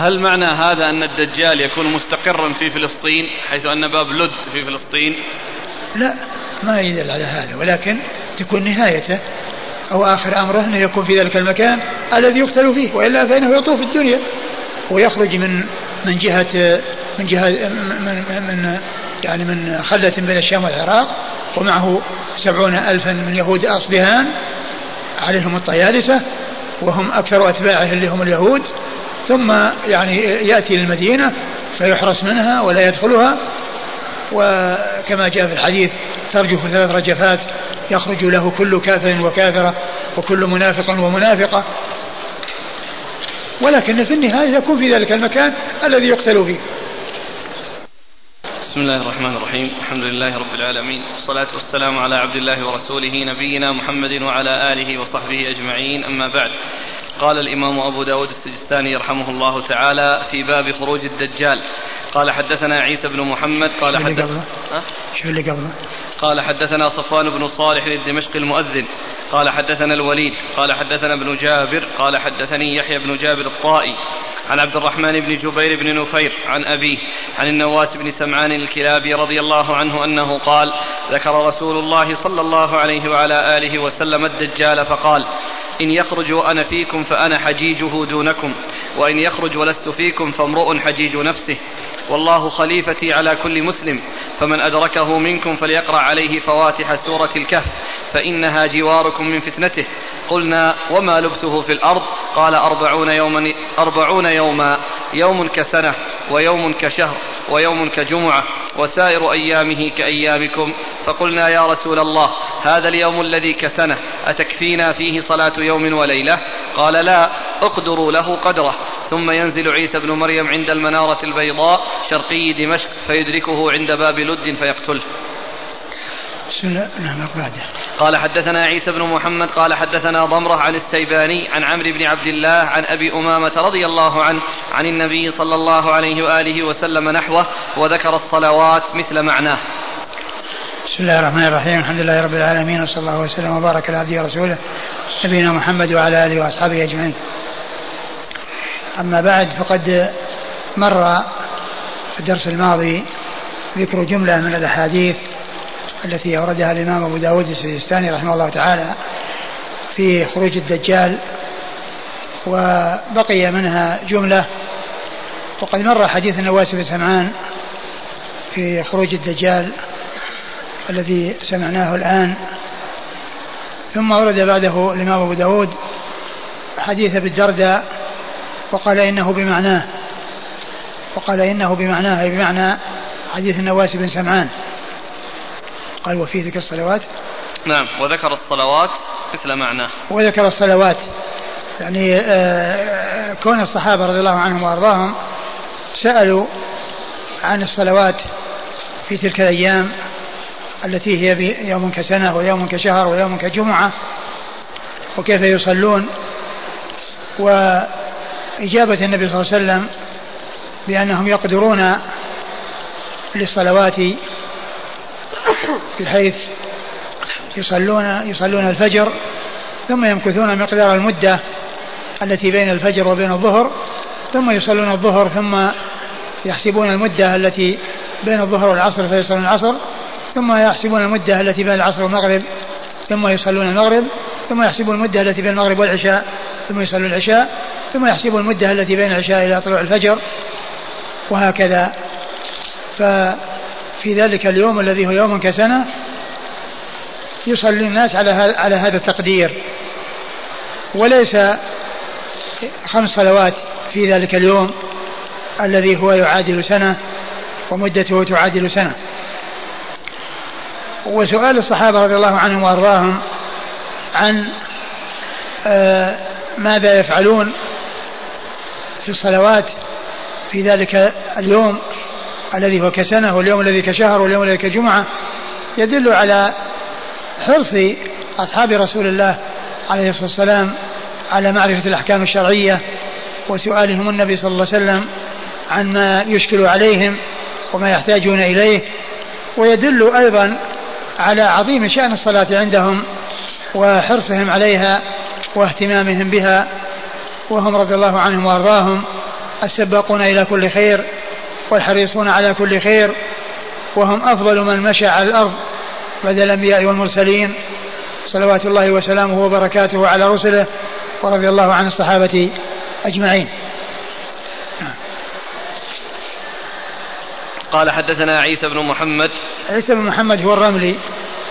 هل معنى هذا أن الدجال يكون مستقرا في فلسطين حيث أن باب لد في فلسطين؟ لا ما يدل على هذا ولكن تكون نهايته أو آخر أمره أنه يكون في ذلك المكان الذي يقتل فيه وإلا فإنه يطوف الدنيا ويخرج من من جهة من جهة من, من, يعني من خلة بين الشام والعراق ومعه سبعون ألفا من يهود أصبهان عليهم الطيالسة وهم أكثر أتباعه اللي هم اليهود. ثم يعني يأتي للمدينة فيحرس منها ولا يدخلها وكما جاء في الحديث ترجف ثلاث رجفات يخرج له كل كافر وكافرة وكل منافق ومنافقة. ولكن في النهاية يكون في ذلك المكان الذي يقتل فيه. بسم الله الرحمن الرحيم. الحمد لله رب العالمين. والصلاة والسلام على عبد الله ورسوله نبينا محمد وعلى آله وصحبه أجمعين. أما بعد. قال الإمام أبو داود السجستاني رحمه الله تعالى في باب خروج الدجال. قال حدثنا عيسى بن محمد قال حدثنا شو اللي قبله؟ قال حدثنا صفوان بن صالح الدمشقي المؤذن. قال حدثنا الوليد قال حدثنا ابن جابر قال حدثني يحيى بن جابر الطائي. عن عبد الرحمن بن جبير بن نفير عن أبيه عن النواس بن سمعان الكلابي رضي الله عنه أنه قال ذكر رسول الله صلى الله عليه وعلى آله وسلم الدجال فقال إن يخرج وأنا فيكم فأنا حجيجه دونكم وإن يخرج ولست فيكم فامرؤ حجيج نفسه. والله خليفتي على كل مسلم فمن أدركه منكم فليقرأ عليه فواتح سورة الكهف فإنها جواركم من فتنته. قلنا وما لبثه في الأرض؟ قال أربعون يوما أربعون يوما يوم كسنة ويوم كشهر ويوم كجمعة وسائر أيامه كأيامكم. فقلنا يا رسول الله هذا اليوم الذي كسنة أتكفينا فيه صلاة يوم وليلة؟ قال لا اقدروا له قدره. ثم ينزل عيسى بن مريم عند المنارة البيضاء شرقي دمشق فيدركه عند باب لد فيقتله. نعم بعده قال حدثنا عيسى بن محمد قال حدثنا ضمرة عن السيباني عن عمرو بن عبد الله عن أبي أمامة رضي الله عنه عن النبي صلى الله عليه وآله وسلم نحوه وذكر الصلوات مثل معناه. بسم الله الرحمن الرحيم. الحمد لله رب العالمين وصلى الله وسلم وبارك على عبده ورسوله نبينا محمد وعلى آله وأصحابه أجمعين. أما بعد فقد مر في الدرس الماضي ذكر جملة من الأحاديث التي أوردها الإمام أبو داود السجستاني رحمه الله تعالى في خروج الدجال وبقي منها جملة وقد مر حديث النواس بن سمعان في خروج الدجال الذي سمعناه الآن. ثم ورد بعده الإمام أبو داود حديث بالدرداء وقال إنه بمعناه. وقال إنه بمعناه أي بمعنى حديث النواس بن سمعان. قال وفي ذكر الصلوات. نعم وذكر الصلوات مثل معناه. وذكر الصلوات. يعني آه، كون الصحابة رضي الله عنهم وأرضاهم سألوا عن الصلوات في تلك الأيام التي هي يوم كسنة ويوم كشهر ويوم كجمعة وكيف يصلون. وإجابة النبي صلى الله عليه وسلم بأنهم يقدرون للصلوات بحيث يصلون يصلون الفجر ثم يمكثون مقدار المدة التي بين الفجر وبين الظهر ثم يصلون الظهر ثم يحسبون المدة التي بين الظهر والعصر فيصلون العصر ثم يحسبون المدة التي بين العصر والمغرب ثم يصلون المغرب ثم يحسبون المدة التي بين المغرب والعشاء ثم يصلون العشاء ثم يحسبون المدة التي بين العشاء إلى طلوع الفجر وهكذا. ف في ذلك اليوم الذي هو يوم كسنة يصلي الناس على على هذا التقدير. وليس خمس صلوات في ذلك اليوم الذي هو يعادل سنة ومدته تعادل سنة. وسؤال الصحابة رضي الله عنهم وأرضاهم عن آه، ماذا يفعلون في الصلوات في ذلك اليوم الذي هو كسنة واليوم الذي كشهر واليوم الذي كجمعة يدل على حرص أصحاب رسول الله عليه الصلاة والسلام على معرفة الأحكام الشرعية وسؤالهم النبي صلى الله عليه وسلم عن ما يشكل عليهم وما يحتاجون إليه ويدل أيضا على عظيم شأن الصلاة عندهم وحرصهم عليها واهتمامهم بها وهم رضي الله عنهم وأرضاهم السباقون إلى كل خير والحريصون على كل خير وهم أفضل من مشى على الأرض بعد الأنبياء والمرسلين صلوات الله وسلامه وبركاته على رسله ورضي الله عن الصحابة أجمعين. قال حدثنا عيسى بن محمد. عيسى بن محمد هو الرملي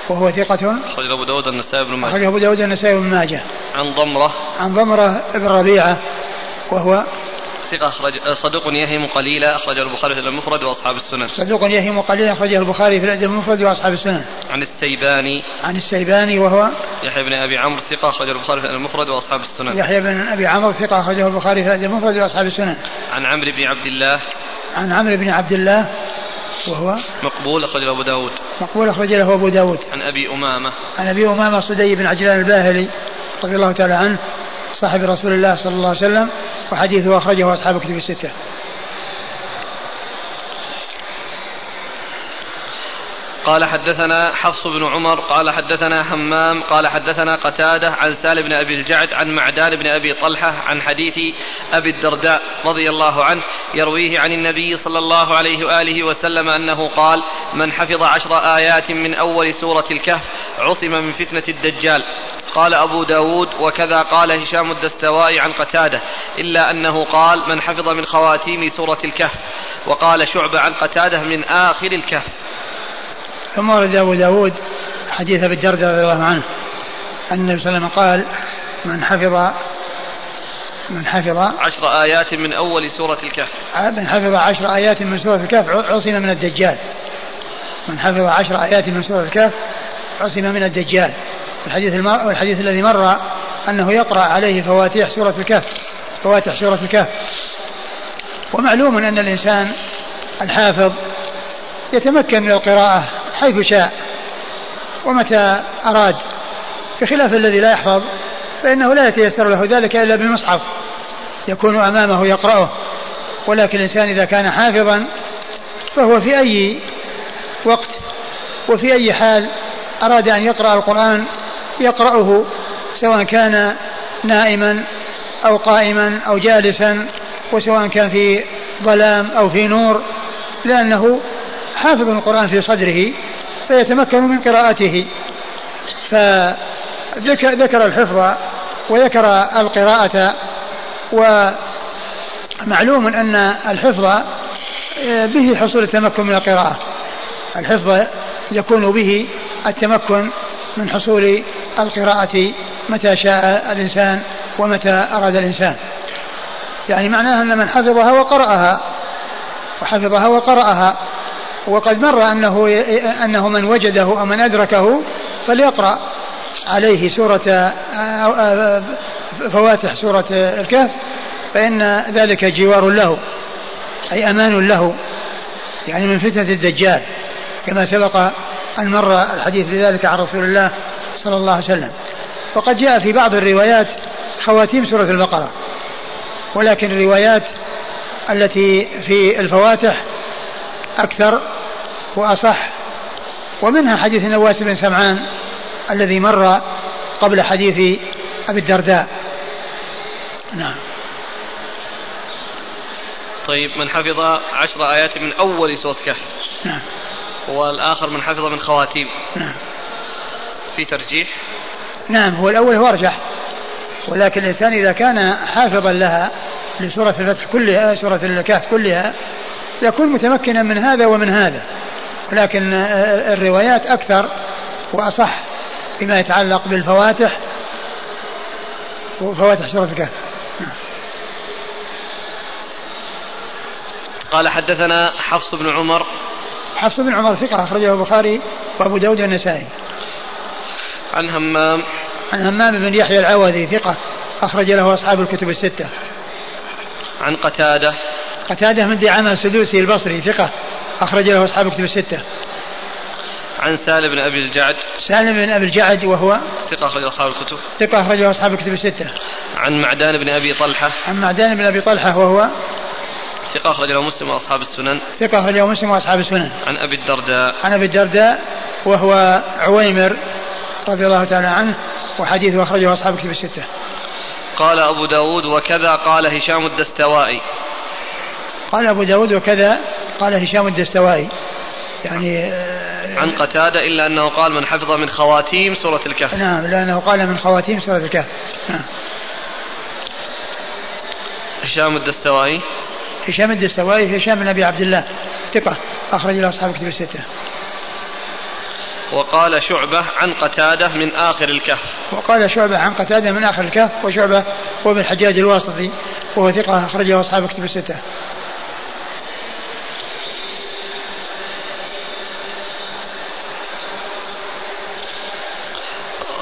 وهو ثقة. أخرج أبو داود النسائي بن ماجه. أخرج أبو داود النسائي بن ماجه. عن ضمرة. عن ضمرة بن ربيعة وهو ثقة أخرج صدوق يهم قليلا أخرجه البخاري في المفرد وأصحاب السنن. صدوق يهم قليلا أخرجه البخاري في الأدب المفرد وأصحاب السنن. عن السيباني. عن السيباني وهو يحيى بن أبي عمرو ثقة أخرجه البخاري في المفرد وأصحاب السنن. يحيى بن أبي عمرو ثقة أخرجه البخاري في الأدب المفرد وأصحاب السنن. عن عمرو بن عبد الله. عن عمرو بن عبد الله وهو مقبول أخرجه أبو داود. مقبول أخرج له أبو داود. عن أبي أمامة. عن أبي أمامة صدي بن عجلان الباهلي رضي الله تعالى عنه صاحب رسول الله صلى الله عليه وسلم وحديثه أخرجه أصحاب الكتب الستة. قال حدثنا حفص بن عمر قال حدثنا همام قال حدثنا قتادة عن سالم بن أبي الجعد عن معدان بن أبي طلحة عن حديث أبي الدرداء رضي الله عنه يرويه عن النبي صلى الله عليه وآله وسلم أنه قال من حفظ عشر آيات من أول سورة الكهف عصم من فتنة الدجال. قال أبو داود وكذا قال هشام الدستوائي عن قتادة إلا أنه قال من حفظ من خواتيم سورة الكهف وقال شعبة عن قتادة من آخر الكهف ثم ورد أبو داود حديث أبي الدرداء رضي الله عنه أن النبي صلى الله عليه وسلم قال من حفظ من حفظ عشر آيات من أول سورة الكهف. من حفظ عشر آيات من سورة الكهف عصم من الدجال. من حفظ عشر آيات من سورة الكهف عصم من الدجال. الحديث المر... والحديث الذي مر أنه يقرأ عليه فواتيح سورة الكهف فواتح سورة الكهف. ومعلوم أن الإنسان الحافظ يتمكن من القراءة حيث شاء ومتى أراد. بخلاف الذي لا يحفظ فإنه لا يتيسر له ذلك إلا بالمصحف يكون أمامه يقرأه. ولكن الإنسان إذا كان حافظا فهو في أي وقت وفي أي حال أراد أن يقرأ القرآن يقرأه سواء كان نائما أو قائما أو جالسا وسواء كان في ظلام أو في نور لأنه حافظ القرآن في صدره فيتمكن من قراءته. فذكر الحفظ وذكر القراءة ومعلوم أن الحفظ به حصول التمكن من القراءة. الحفظ يكون به التمكن من حصول القراءة متى شاء الإنسان ومتى أراد الإنسان. يعني معناها أن من حفظها وقرأها وحفظها وقرأها وقد مر أنه أنه من وجده أو من أدركه فليقرأ عليه سورة فواتح سورة الكهف فإن ذلك جوار له أي أمان له يعني من فتنة الدجال كما سبق أن مر الحديث بذلك عن رسول الله صلى الله عليه وسلم. وقد جاء في بعض الروايات خواتيم سورة البقرة. ولكن الروايات التي في الفواتح أكثر وأصح ومنها حديث النواس بن سمعان الذي مر قبل حديث أبي الدرداء. نعم. طيب من حفظ عشر آيات من أول سورة كهف. نعم. والآخر من حفظ من خواتيم. نعم. في ترجيح؟ نعم هو الأول هو أرجح. ولكن الإنسان إذا كان حافظا لها لسورة الفتح كلها سورة الكهف كلها يكون متمكنا من هذا ومن هذا. لكن الروايات أكثر وأصح فيما يتعلق بالفواتح وفواتح سورة الكهف قال حدثنا حفص بن عمر حفص بن عمر ثقة أخرجه البخاري وأبو داود والنسائي. عن همام. عن همام بن يحيى العوذي ثقة أخرج له أصحاب الكتب الستة. عن قتادة. قتادة من دعامة السدوسي البصري ثقة أخرج له أصحاب الكتب الستة. عن سالم بن أبي الجعد. سالم بن أبي الجعد وهو ثقة أخرج أصحاب الكتب. ثقة أخرجه أصحاب الكتب الستة. عن معدان بن أبي طلحة. عن معدان بن أبي طلحة وهو ثقة أخرج له مسلم وأصحاب السنن. ثقة أخرجه مسلم وأصحاب السنن. عن أبي الدرداء. عن أبي الدرداء وهو عويمر رضي الله تعالى عنه وحديثه أخرجه أصحاب الكتب الستة. قال أبو داود وكذا قال هشام الدستوائي. قال أبو داود وكذا قال هشام الدستوائي. يعني آه، عن قتادة إلا أنه قال من حفظ من خواتيم سورة الكهف. نعم لأنه قال من خواتيم سورة الكهف. نعم. هشام الدستوائي. هشام الدستوائي هشام بن أبي عبد الله. ثقة. أخرج له أصحاب كتب الستة. وقال شعبة عن قتادة من آخر الكهف. وقال شعبة عن قتادة من آخر الكهف وشعبة هو ابن الحجاج الواسطي وهو ثقة. أخرجه أصحاب كتب الستة.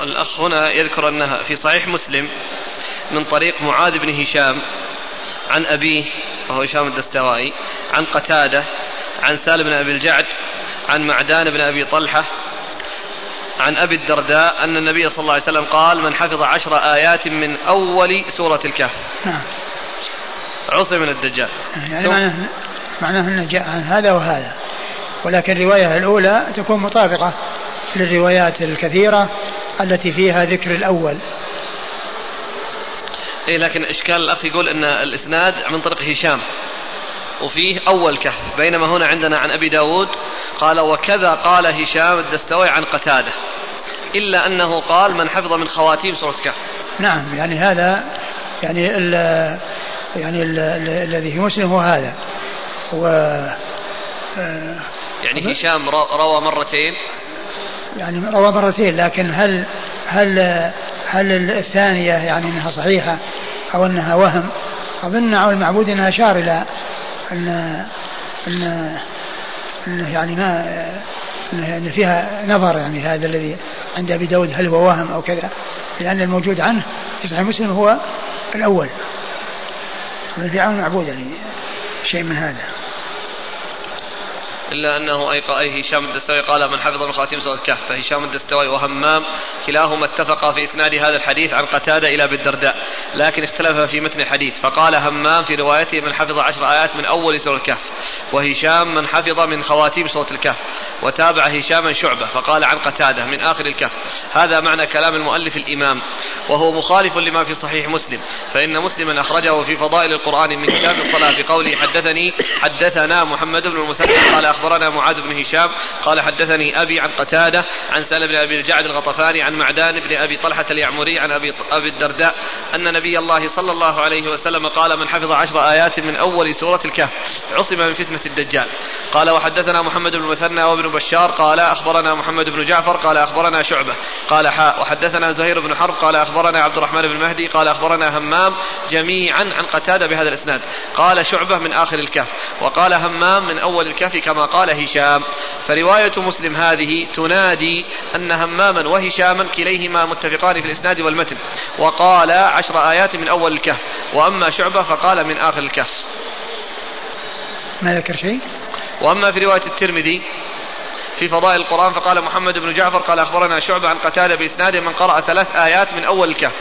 الأخ هنا يذكر أنها في صحيح مسلم من طريق معاذ بن هشام عن أبيه وهو هشام الدستوائي عن قتادة عن سالم بن أبي الجعد عن معدان بن أبي طلحة عن أبي الدرداء أن النبي صلى الله عليه وسلم قال من حفظ عشر آيات من أول سورة الكهف. نعم. عصي من الدجال. يعني معناه معناه أنه جاء عن هذا وهذا. ولكن الرواية الأولى تكون مطابقة للروايات الكثيرة التي فيها ذكر الأول. إيه لكن إشكال الأخ يقول أن الإسناد من طريق هشام. وفيه أول كهف بينما هنا عندنا عن أبي داود قال وكذا قال هشام الدستوي عن قتادة إلا أنه قال من حفظ من خواتيم سورة كهف نعم يعني هذا يعني ال يعني الذي في مسلم هو هذا. و يعني هشام روى مرتين. يعني روى مرتين لكن هل هل هل الثانية يعني أنها صحيحة أو أنها وهم؟ أظن المعبود أنها أشار إلى أن أن أنه يعني ما أن فيها نظر يعني هذا الذي عند أبي داود هل هو وهم أو كذا لأن الموجود عنه في صحيح مسلم هو الأول. في عون المعبود يعني شيء من هذا. إلا أنه أي هشام الدستوي قال من حفظ من خواتيم سورة الكهف فهشام الدستوي وهمام كلاهما اتفقا في إسناد هذا الحديث عن قتادة إلى بالدرداء لكن اختلف في متن الحديث فقال همام في روايته من حفظ عشر آيات من أول سورة الكهف وهشام من حفظ من خواتيم سورة الكهف وتابع هشاما شعبة فقال عن قتادة من آخر الكهف. هذا معنى كلام المؤلف الإمام وهو مخالف لما في صحيح مسلم فإن مسلما أخرجه في فضائل القرآن من كتاب الصلاة بقوله حدثني حدثنا محمد بن المثنى قال أخبرنا معاذ بن هشام قال حدثني أبي عن قتادة عن سالم بن أبي الجعد الغطفاني عن معدان بن أبي طلحة اليعمري عن أبي, أبي الدرداء أن نبي الله صلى الله عليه وسلم قال من حفظ عشر آيات من أول سورة الكهف عصم من فتنة الدجال. قال وحدثنا محمد بن المثنى وابن بشار قال أخبرنا محمد بن جعفر قال أخبرنا شعبة قال حاء وحدثنا زهير بن حرب قال أخبرنا عبد الرحمن بن مهدي قال أخبرنا همام جميعا عن قتادة بهذا الإسناد. قال شعبة من آخر الكهف وقال همام من أول الكهف كما قال هشام فرواية مسلم هذه تنادي أن هماما وهشاما كليهما متفقان في الإسناد والمتن وقال عشر آيات من أول الكهف وأما شعبة فقال من آخر الكهف. ما ذكر شيء؟ وأما في رواية الترمذي في فضائل القرآن فقال محمد بن جعفر قال أخبرنا شعبة عن قتادة بإسناده من قرأ ثلاث آيات من أول الكهف.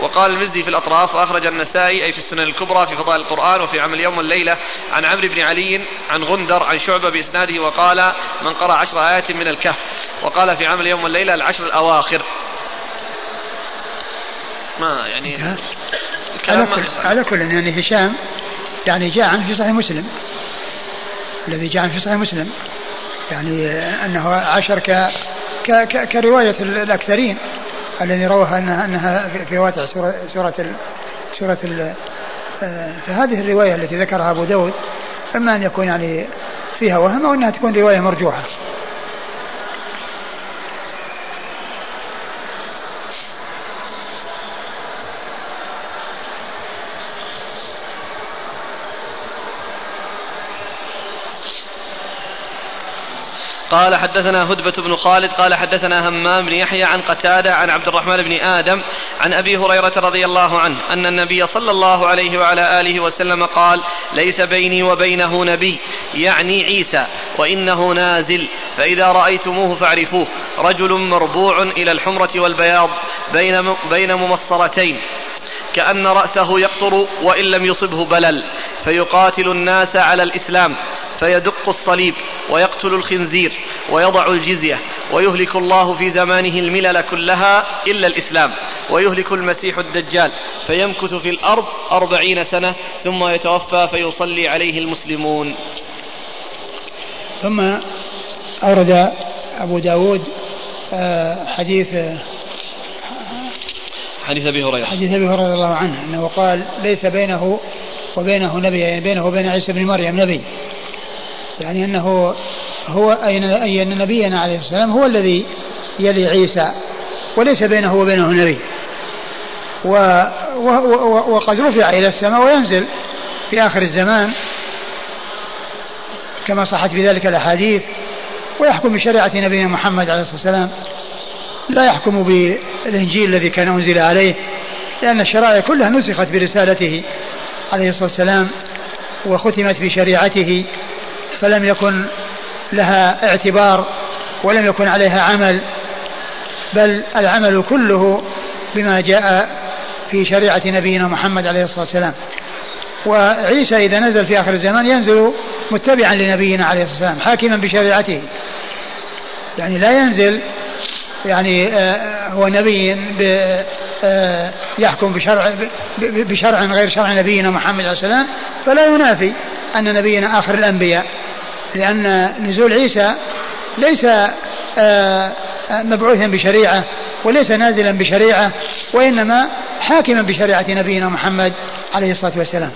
وقال المزي في الأطراف وأخرج النسائي أي في السنن الكبرى في فضائل القرآن وفي عمل يوم والليلة عن عمرو بن علي عن غندر عن شعبة بإسناده وقال من قرأ عشر آيات من الكهف وقال في عمل يوم والليلة العشر الأواخر. ما يعني على كل, على كل يعني هشام يعني جاء عنه في صحيح مسلم. الذي جاء عنه في صحيح مسلم. يعني أنه عشر ك, ك... ك... كرواية الأكثرين الذي روها أنها أنها في واسع سورة سورة ال... سورة ال... آه، فهذه الرواية التي ذكرها أبو داود إما أن يكون يعني فيها وهم أو أنها تكون رواية مرجوحة. قال حدثنا هدبة بن خالد قال حدثنا همام بن يحيى عن قتادة عن عبد الرحمن بن آدم عن أبي هريرة رضي الله عنه أن النبي صلى الله عليه وعلى آله وسلم قال ليس بيني وبينه نبي يعني عيسى وإنه نازل فإذا رأيتموه فاعرفوه. رجل مربوع إلى الحمرة والبياض بين بين ممصرتين كأن رأسه يقطر وإن لم يصبه بلل فيقاتل الناس على الإسلام. فيدق الصليب ويقتل الخنزير ويضع الجزية ويهلك الله في زمانه الملل كلها إلا الإسلام ويهلك المسيح الدجال فيمكث في الأرض أربعين سنة ثم يتوفى فيصلي عليه المسلمون. ثم أورد أبو داود آه، حديث حديث أبي هريرة. حديث أبي هريرة رضي الله عنه أنه قال ليس بينه وبينه نبي يعني بينه وبين عيسى بن مريم نبي. يعني أنه هو أي أن نبينا عليه السلام هو الذي يلي عيسى وليس بينه وبينه نبي. و و و وقد رفع إلى السماء وينزل في آخر الزمان كما صحت بذلك الأحاديث. ويحكم بشريعة نبينا محمد عليه الصلاة والسلام. لا يحكم بالإنجيل الذي كان أنزل عليه لأن الشرائع كلها نسخت برسالته عليه الصلاة والسلام وختمت بشريعته. فلم يكن لها اعتبار ولم يكن عليها عمل بل العمل كله بما جاء في شريعة نبينا محمد عليه الصلاة والسلام. وعيسى إذا نزل في آخر الزمان ينزل متبعا لنبينا عليه الصلاة والسلام حاكما بشريعته. يعني لا ينزل يعني آه، هو نبي آه، يحكم بشرع بشرع غير شرع نبينا محمد عليه السلام فلا ينافي أن نبينا آخر الأنبياء. لأن نزول عيسى ليس آه، مبعوثا بشريعة وليس نازلا بشريعة وإنما حاكما بشريعة نبينا محمد عليه الصلاة والسلام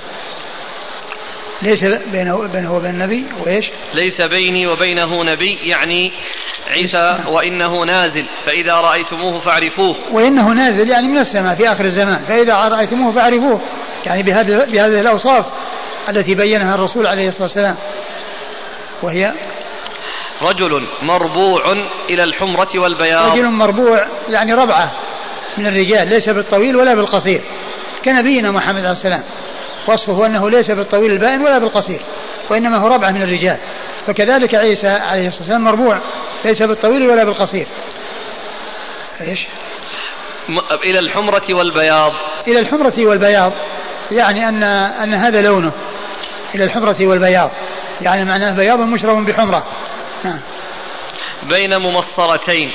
ليس بينه بينه وبين النبي وإيش؟ ليس بيني وبينه نبي يعني عيسى وإنه نازل فإذا رأيتموه فاعرفوه. وإنه نازل يعني من السماء في آخر الزمان فإذا رأيتموه فاعرفوه يعني بهذه بهذه الأوصاف التي بينها الرسول عليه الصلاة والسلام. وهي رجل مربوع إلى الحمرة والبياض. رجل مربوع يعني ربعة من الرجال ليس بالطويل ولا بالقصير. كنبينا محمد عليه السلام وصفه أنه ليس بالطويل البائن ولا بالقصير وإنما هو ربعة من الرجال. فكذلك عيسى عليه الصلاة والسلام مربوع ليس بالطويل ولا بالقصير. إيش؟ إلى الحمرة والبياض. إلى الحمرة والبياض يعني أن أن هذا لونه. إلى الحمرة والبياض. يعني معناه بياض مشرب بحمرة. نعم بين ممصرتين.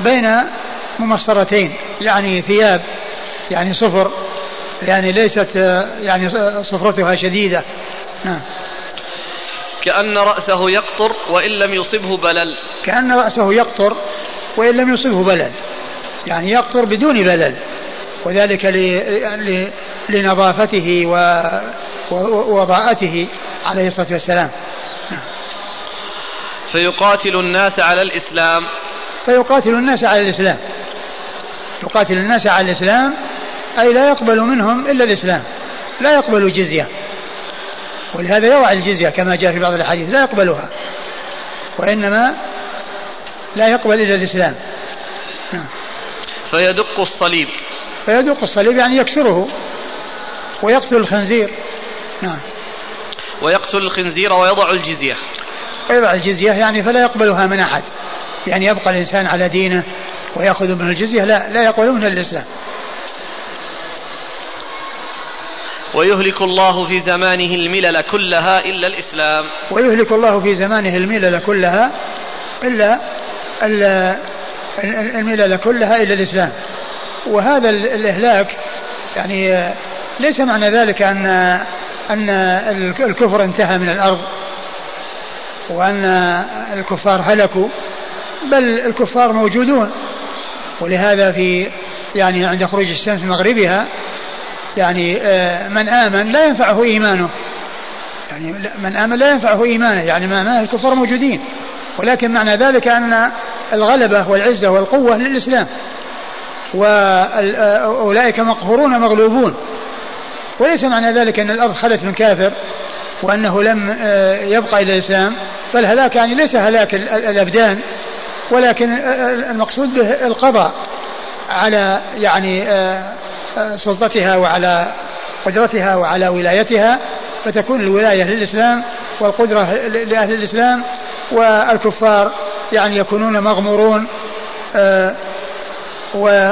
بين ممصرتين. يعني ثياب يعني صفر. يعني ليست يعني صفرتها شديدة. نعم كأن رأسه يقطر وإن لم يصبه بلل. كأن رأسه يقطر وإن لم يصبه بلل. يعني يقطر بدون بلل. وذلك لنظافته ووضاءته عليه الصلاة والسلام. فيقاتل الناس على الإسلام. فيقاتل الناس على الإسلام. يقاتل الناس على الإسلام أي لا يقبل منهم إلا الإسلام. لا يقبل الجزية. ولهذا يوعى الجزية كما جاء في بعض الأحاديث لا يقبلها. وإنما لا يقبل إلا الإسلام. نعم. فيدق الصليب. فيدق الصليب يعني يكسره ويقتل الخنزير. نعم. ويقتل الخنزير ويضع الجزية. ويضع الجزية يعني فلا يقبلها من أحد. يعني يبقى الإنسان على دينه ويأخذ منه الجزية لا لا يقبل منه الإسلام. ويهلك الله في زمانه الملل كلها إلا الإسلام. ويهلك الله في زمانه الملل كلها إلا الملل كلها إلا الإسلام. وهذا الإهلاك يعني ليس معنى ذلك أن أن الكفر انتهى من الأرض وأن الكفار هلكوا بل الكفار موجودون. ولهذا في يعني عند خروج الشمس مغربها يعني آه، من آمن لا ينفعه إيمانه. يعني من آمن لا ينفعه إيمانه يعني ما الكفار موجودين. ولكن معنى ذلك أن الغلبة والعزة والقوة للإسلام. وأولئك مقهورون مغلوبون. وليس معنى ذلك أن الأرض خلت من كافر وأنه لم آه، يبقى إلى الإسلام فالهلاك يعني ليس هلاك الأبدان ولكن آه، المقصود به القضاء على يعني سلطتها وعلى قدرتها وعلى ولايتها فتكون الولاية للإسلام والقدرة لأهل الإسلام والكفار يعني يكونون مغمورون آه،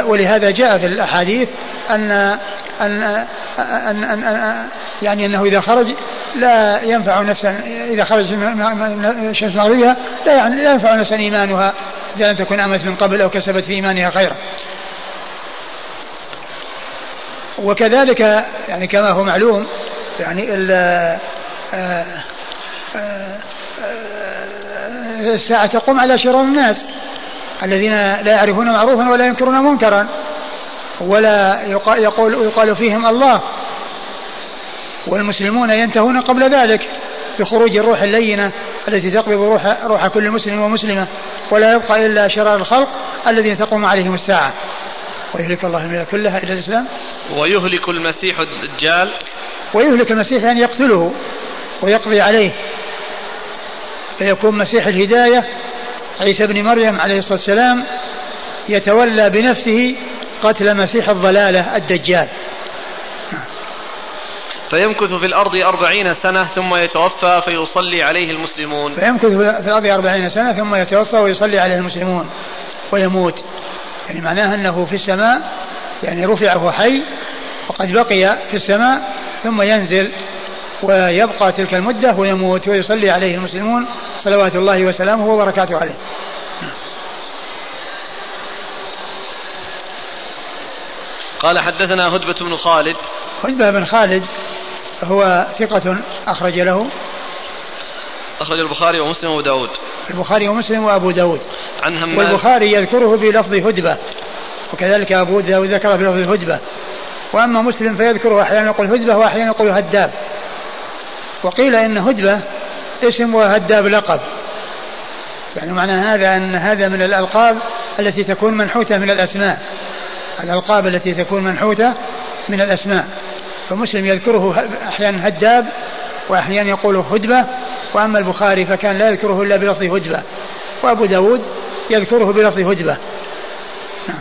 ولهذا جاء في الأحاديث أن أن أن, أن, أن يعني أنه إذا خرج لا ينفع نفسا إذا خرج من الشمس مغربها لا, يعني لا ينفع نفسا إيمانها إذا لم تكن أمت من قبل أو كسبت في إيمانها خيرا. وكذلك يعني كما هو معلوم يعني الساعة تقوم على شرار الناس الذين لا يعرفون معروفا ولا ينكرون منكرا. ولا يقول يقال فيهم الله. والمسلمون ينتهون قبل ذلك بخروج الروح اللينة التي تقبض روح, روح كل مسلم ومسلمة. ولا يبقى إلا شرار الخلق الذين تقوم عليهم الساعة. ويهلك الله الملك كلها إلى الإسلام. ويهلك المسيح الدجال. ويهلك المسيح أن يقتله ويقضي عليه. فيكون مسيح الهداية. عيسى بن مريم عليه الصلاة والسلام يتولى بنفسه قتل مسيح الضلالة الدجال. فيمكث في الأرض أربعين سنة ثم يتوفى فيصلي عليه المسلمون. فيمكث في الأرض أربعين سنة ثم يتوفى ويصلي عليه المسلمون ويموت. يعني معناها أنه في السماء يعني رفعه حي وقد بقي في السماء ثم ينزل ويبقى تلك المدة ويموت ويصلي عليه المسلمون صلوات الله وسلامه وبركاته عليه. قال حدثنا هدبة بن خالد. هدبة بن خالد هو ثقة أخرج له. أخرج البخاري ومسلم وأبو داود. البخاري ومسلم وأبو داود. عن همام. والبخاري يذكره بلفظ هدبة وكذلك أبو داود ذكره بلفظ هدبة. وأما مسلم فيذكره أحيانا يقول هدبة وأحيانا يقول هداب. وقيل إن هدبة اسم وهداب لقب. يعني معنى هذا أن هذا من الألقاب التي تكون منحوتة من الأسماء. الألقاب التي تكون منحوتة من الأسماء. فمسلم يذكره أحيانا هداب وأحيانا يقول هدبة. وأما البخاري فكان لا يذكره إلا بلفظ هدبة. وأبو داود يذكره بلفظ هدبة. نعم.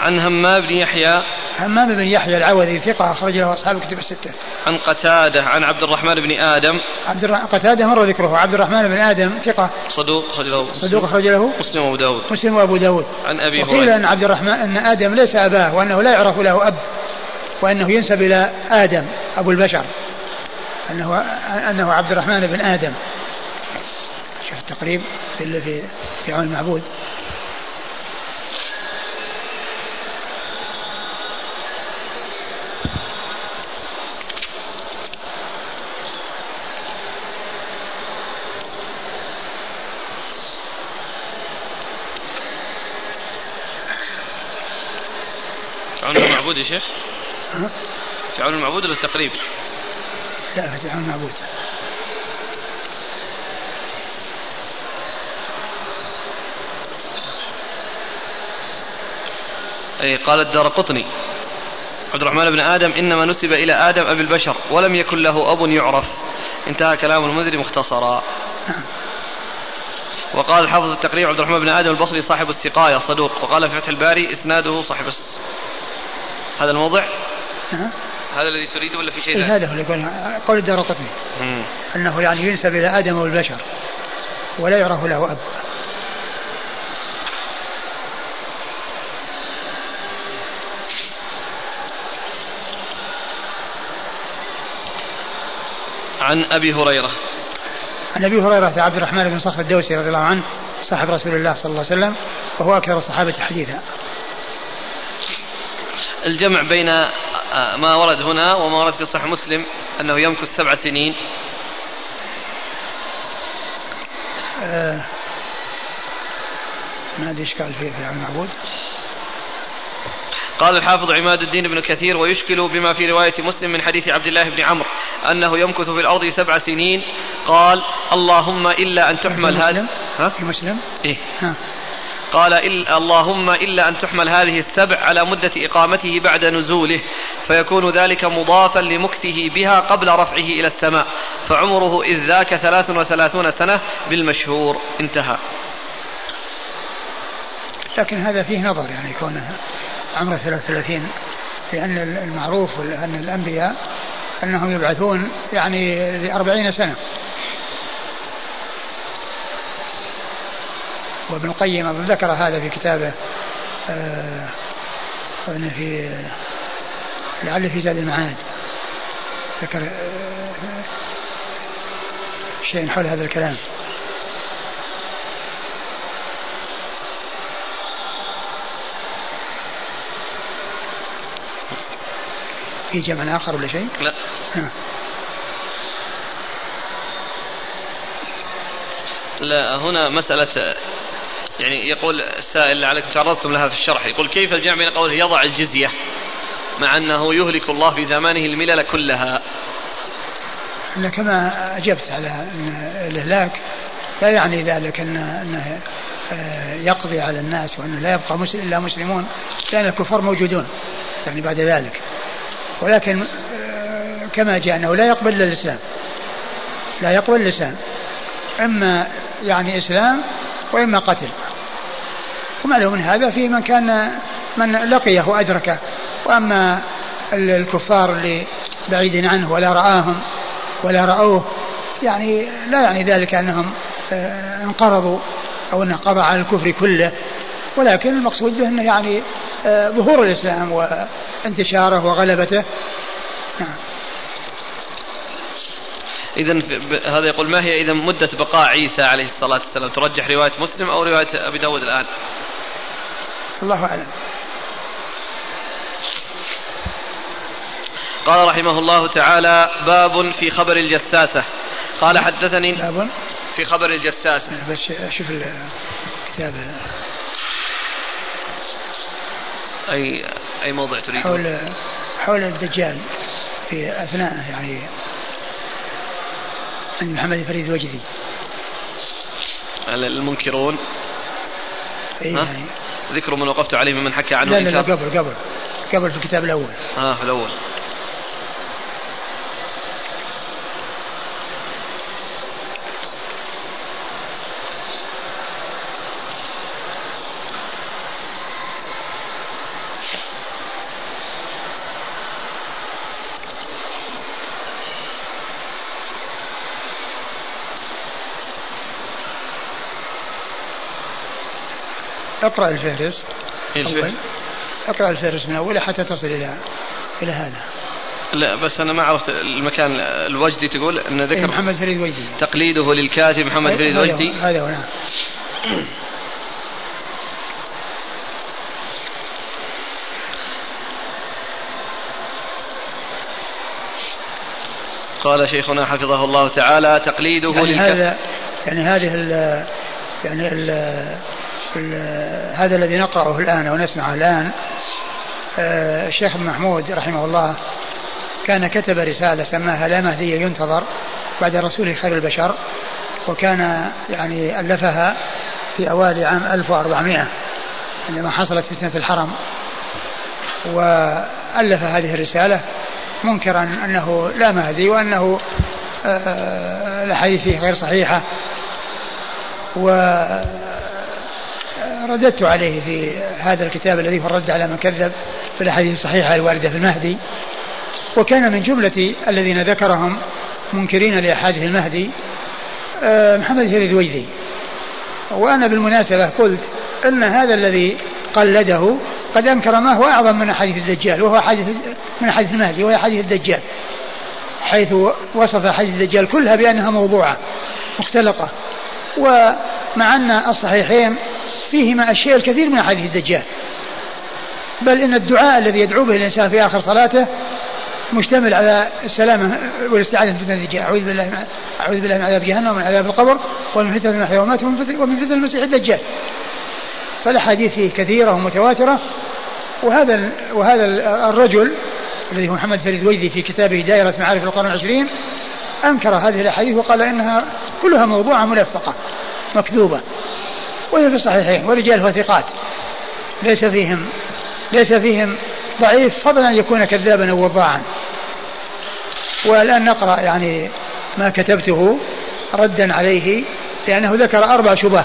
عن همام بن يحيى. همام بن يحيى العوذي ثقة أخرج له أصحاب الكتب الستة. عن قتادة عن عبد الرحمن بن آدم. عبد الر... قتادة مر ذكره عبد الرحمن بن آدم ثقة. صدوق أخرج له. صدوق أخرج له. مسلم وأبو داود. مسلم وأبو داود. عن أبي وقيل أن عبد الرحمن أن آدم ليس أباه وأنه لا يعرف له أب وأنه ينسب إلى آدم أبو البشر. أنه أنه عبد الرحمن بن آدم. شوف التقريب في في في عون المعبود. المعبود يا شيخ؟ عون المعبود ولا التقريب؟ لا عون المعبود. أي قال الدار قطني. عبد الرحمن بن آدم إنما نسب إلى آدم أبي البشر ولم يكن له أب يعرف. انتهى كلام المنذر مختصرا. وقال الحافظ التقريب عبد الرحمن بن آدم البصري صاحب السقاية صدوق. وقال في فتح الباري إسناده صاحب هذا الموضع؟ نعم. هذا الذي تريده ولا في شيء إيه هذا هو اللي يقول قول الدار قطني أنه يعني ينسب إلى آدم والبشر ولا يعرف له أب. عن أبي هريرة. عن أبي هريرة عبد الرحمن بن صخر الدوسي رضي الله عنه صاحب رسول الله صلى الله عليه وسلم وهو أكثر الصحابة حديثا. الجمع بين آه، ما ورد هنا وما ورد في صحيح مسلم أنه يمكث سبع سنين. آه ما ادري إيش قال فيه في المعبود قال الحافظ عماد الدين بن كثير ويشكل بما في رواية مسلم من حديث عبد الله بن عمرو أنه يمكث في الأرض سبع سنين. قال اللهم إلا أن تحمل هذا ها؟ في مسلم؟ إيه. ها. قال إلا اللهم إلا أن تحمل هذه السبع على مدة إقامته بعد نزوله فيكون ذلك مضافا لمكثه بها قبل رفعه إلى السماء فعمره إذ ذاك ثلاث وثلاثون سنة بالمشهور. انتهى. لكن هذا فيه نظر يعني كونه عمره 33 لأن المعروف أن الأنبياء أنهم يبعثون يعني لأربعين سنة. وابن القيم ذكر هذا في كتابه آه في لعل في زاد المعاد. ذكر آه شيء حول هذا الكلام. في جمع آخر ولا شيء؟ لا. نعم. لا هنا مسألة يعني يقول السائل لعلكم تعرضتم لها في الشرح يقول كيف الجمع بين قوله يضع الجزية مع أنه يهلك الله في زمانه الملل كلها؟ أنا كما أجبت على الإهلاك لا يعني ذلك أن أنه آه، يقضي على الناس وأنه لا يبقى مسلم إلا مسلمون لأن الكفار موجودون يعني بعد ذلك. ولكن آه، كما جاء أنه لا يقبل الإسلام لا يقبل الإسلام إما يعني إسلام وإما قتل. ومعلوم من هذا في من كان من لقيه وأدركه. وأما الكفار اللي بعيد عنه ولا رآهم ولا رأوه يعني لا يعني ذلك أنهم آه، انقرضوا أو أنه قضى على الكفر كله. ولكن المقصود به أنه يعني آه، ظهور الإسلام وانتشاره وغلبته. نعم. إذا هذا يقول ما هي إذا مدة بقاء عيسى عليه الصلاة والسلام؟ ترجح رواية مسلم أو رواية أبي داود الآن؟ الله أعلم. قال رحمه الله تعالى باب في خبر الجساسة. قال حدثني باب في خبر الجساسة. بس شوف الكتاب. أي أي موضع تريد حول حول الدجال في أثناء يعني عند محمد فريد وجدي. المنكرون. إيه يعني ذكر من وقفت عليه ممن حكى عنه لا لا, لا قبل قبل قبل في الكتاب الأول. آه في الأول. اقرأ الفهرس. اقرأ الفهرس من أوله حتى تصل إلى إلى هذا. لا بس أنا ما عرفت المكان. الوجدي تقول أن ذكر إيه محمد فريد وجدي. تقليده للكاتب محمد إيه، فريد وجدي. هذا هو نعم. قال شيخنا حفظه الله تعالى تقليده يعني للكاتب. هذا يعني هذه ال يعني ال هذا الذي نقرأه الآن ونسمعه الآن آه، الشيخ محمود رحمه الله كان كتب رسالة سماها لا مهدي ينتظر بعد رسوله خير البشر وكان يعني ألفها في أوائل عام 1400 عندما حصلت فتنة الحرم. وألف هذه الرسالة منكرا أنه لا مهدي وأنه آه، الأحاديث غير صحيحة. و رددت عليه في هذا الكتاب الذي الرد على من كذب بالأحاديث الصحيحة الواردة في المهدي. وكان من جملة الذين ذكرهم منكرين لأحاديث المهدي آه، محمد هيري دويدي وأنا بالمناسبة قلت إن هذا الذي قلده قد أنكر ما هو أعظم من أحاديث الدجال وهو حديث من أحاديث المهدي وهي حديث الدجال حيث وصف حديث الدجال كلها بأنها موضوعة مختلقة. ومع أن الصحيحين فيهما أشياء الكثير من أحاديث الدجال. بل إن الدعاء الذي يدعو به الإنسان في آخر صلاته مشتمل على السلامة والاستعاذة من فتنة الدجال. أعوذ بالله من أعوذ بالله من عذاب جهنم ومن عذاب القبر ومن فتنة المحيا والممات ومن فتنة المسيح الدجال. فالأحاديث فيه كثيرة ومتواترة. وهذا وهذا الرجل الذي هو محمد فريد ويدي في كتابه دائرة معارف القرن العشرين أنكر هذه الأحاديث وقال إنها كلها موضوعة ملفقة مكذوبة. وهي في الصحيحين ورجالها ثقات. ليس فيهم ليس فيهم ضعيف فضلا أن يكون كذابا أو وضاعا. والآن نقرأ يعني ما كتبته ردا عليه لأنه ذكر أربع شبه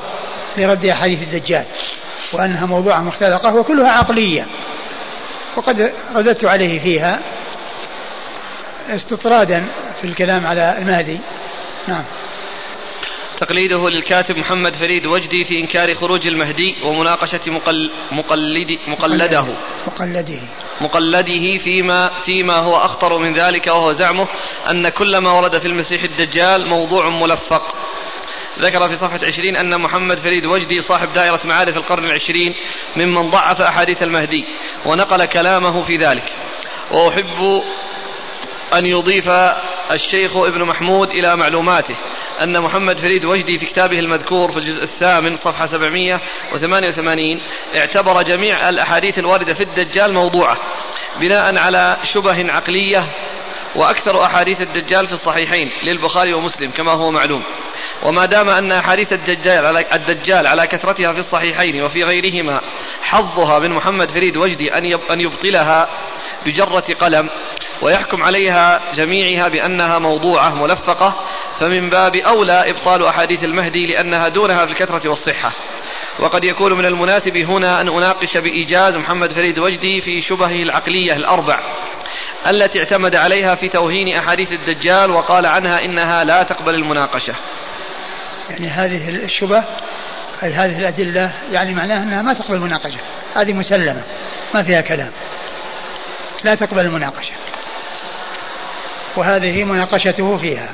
لرد أحاديث الدجال وأنها موضوع مختلقة وكلها عقلية. وقد رددت عليه فيها استطرادا في الكلام على المهدي. نعم. تقليده للكاتب محمد فريد وجدي في إنكار خروج المهدي ومناقشة مقل مقلد مقلده. مقلده. مقلده فيما فيما هو أخطر من ذلك وهو زعمه أن كل ما ورد في المسيح الدجال موضوع ملفق. ذكر في صفحة عشرين أن محمد فريد وجدي صاحب دائرة معارف القرن العشرين ممن ضعف أحاديث المهدي ونقل كلامه في ذلك. وأحب أن يضيف الشيخ ابن محمود إلى معلوماته أن محمد فريد وجدي في كتابه المذكور في الجزء الثامن صفحة 788 اعتبر جميع الأحاديث الواردة في الدجال موضوعة بناء على شبه عقلية وأكثر أحاديث الدجال في الصحيحين للبخاري ومسلم كما هو معلوم. وما دام أن أحاديث الدجال على, الدجال على كثرتها في الصحيحين وفي غيرهما حظها من محمد فريد وجدي أن يبطلها بجرة قلم ويحكم عليها جميعها بأنها موضوعة ملفقة فمن باب أولى إبطال أحاديث المهدي لأنها دونها في الكثرة والصحة. وقد يكون من المناسب هنا أن أناقش بإيجاز محمد فريد وجدي في شبهه العقلية الأربع التي اعتمد عليها في توهين أحاديث الدجال وقال عنها إنها لا تقبل المناقشة. يعني هذه الشبه هذه الأدلة يعني معناها أنها ما تقبل المناقشة. هذه مسلمة ما فيها كلام. لا تقبل المناقشة. وهذه مناقشته فيها.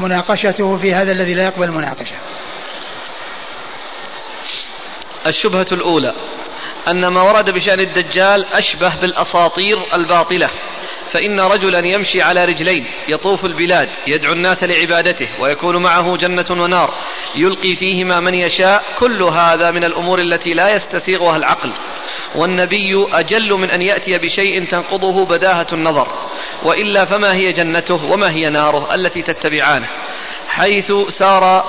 مناقشته في هذا الذي لا يقبل المناقشة. الشبهة الأولى أن ما ورد بشأن الدجال أشبه بالأساطير الباطلة. فإن رجلا يمشي على رجلين يطوف البلاد يدعو الناس لعبادته ويكون معه جنة ونار يلقي فيهما من يشاء كل هذا من الأمور التي لا يستسيغها العقل. والنبي أجل من أن يأتي بشيء تنقضه بداهة النظر وإلا فما هي جنته وما هي ناره التي تتبعانه؟ حيث سار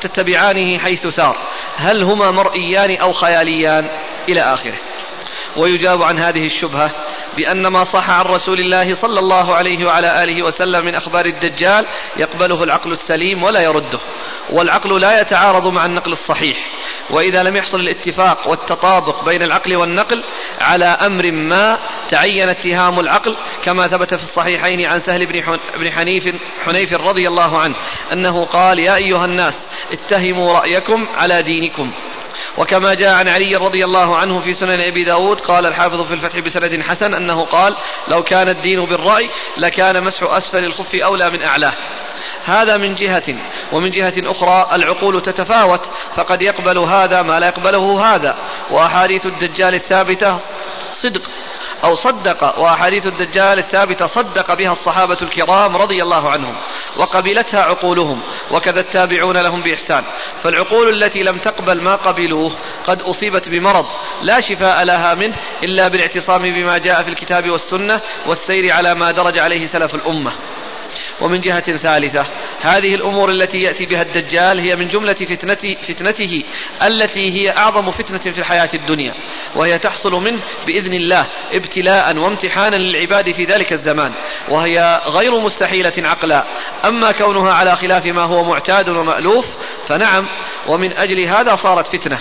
تتبعانه حيث سار. هل هما مرئيان أو خياليان؟ إلى آخره. ويجاب عن هذه الشبهة بأن ما صح عن رسول الله صلى الله عليه وعلى آله وسلم من أخبار الدجال يقبله العقل السليم ولا يرده والعقل لا يتعارض مع النقل الصحيح وإذا لم يحصل الاتفاق والتطابق بين العقل والنقل على أمر ما تعين اتهام العقل كما ثبت في الصحيحين عن سهل بن حنيف حنيف رضي الله عنه أنه قال يا أيها الناس اتهموا رأيكم على دينكم وكما جاء عن علي رضي الله عنه في سنن أبي داود قال الحافظ في الفتح بسند حسن أنه قال لو كان الدين بالرأي لكان مسح أسفل الخف أولى من أعلاه. هذا من جهة ومن جهة أخرى العقول تتفاوت فقد يقبل هذا ما لا يقبله هذا. وأحاديث الدجال الثابتة صدق أو صدق وأحاديث الدجال الثابتة صدق بها الصحابة الكرام رضي الله عنهم وقبلتها عقولهم وكذا التابعون لهم بإحسان. فالعقول التي لم تقبل ما قبلوه قد أصيبت بمرض لا شفاء لها منه إلا بالاعتصام بما جاء في الكتاب والسنة والسير على ما درج عليه سلف الأمة. ومن جهة ثالثة هذه الأمور التي يأتي بها الدجال هي من جملة فتنته, فتنته التي هي أعظم فتنة في الحياة الدنيا وهي تحصل منه بإذن الله ابتلاء وامتحانا للعباد في ذلك الزمان وهي غير مستحيلة عقلا. أما كونها على خلاف ما هو معتاد ومألوف فنعم ومن أجل هذا صارت فتنة.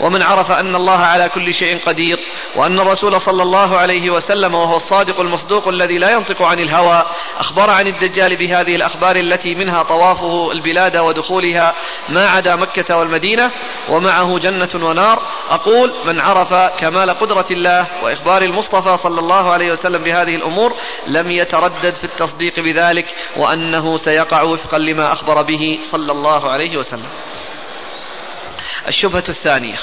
ومن عرف أن الله على كل شيء قدير وأن الرسول صلى الله عليه وسلم وهو الصادق المصدوق الذي لا ينطق عن الهوى أخبر عن الدجال بهذه الأخبار التي منها طوافه البلاد ودخولها ما عدا مكة والمدينة ومعه جنة ونار. أقول من عرف كمال قدرة الله وإخبار المصطفى صلى الله عليه وسلم بهذه الأمور لم يتردد في التصديق بذلك وأنه سيقع وفقا لما أخبر به صلى الله عليه وسلم. الشبهة الثانية.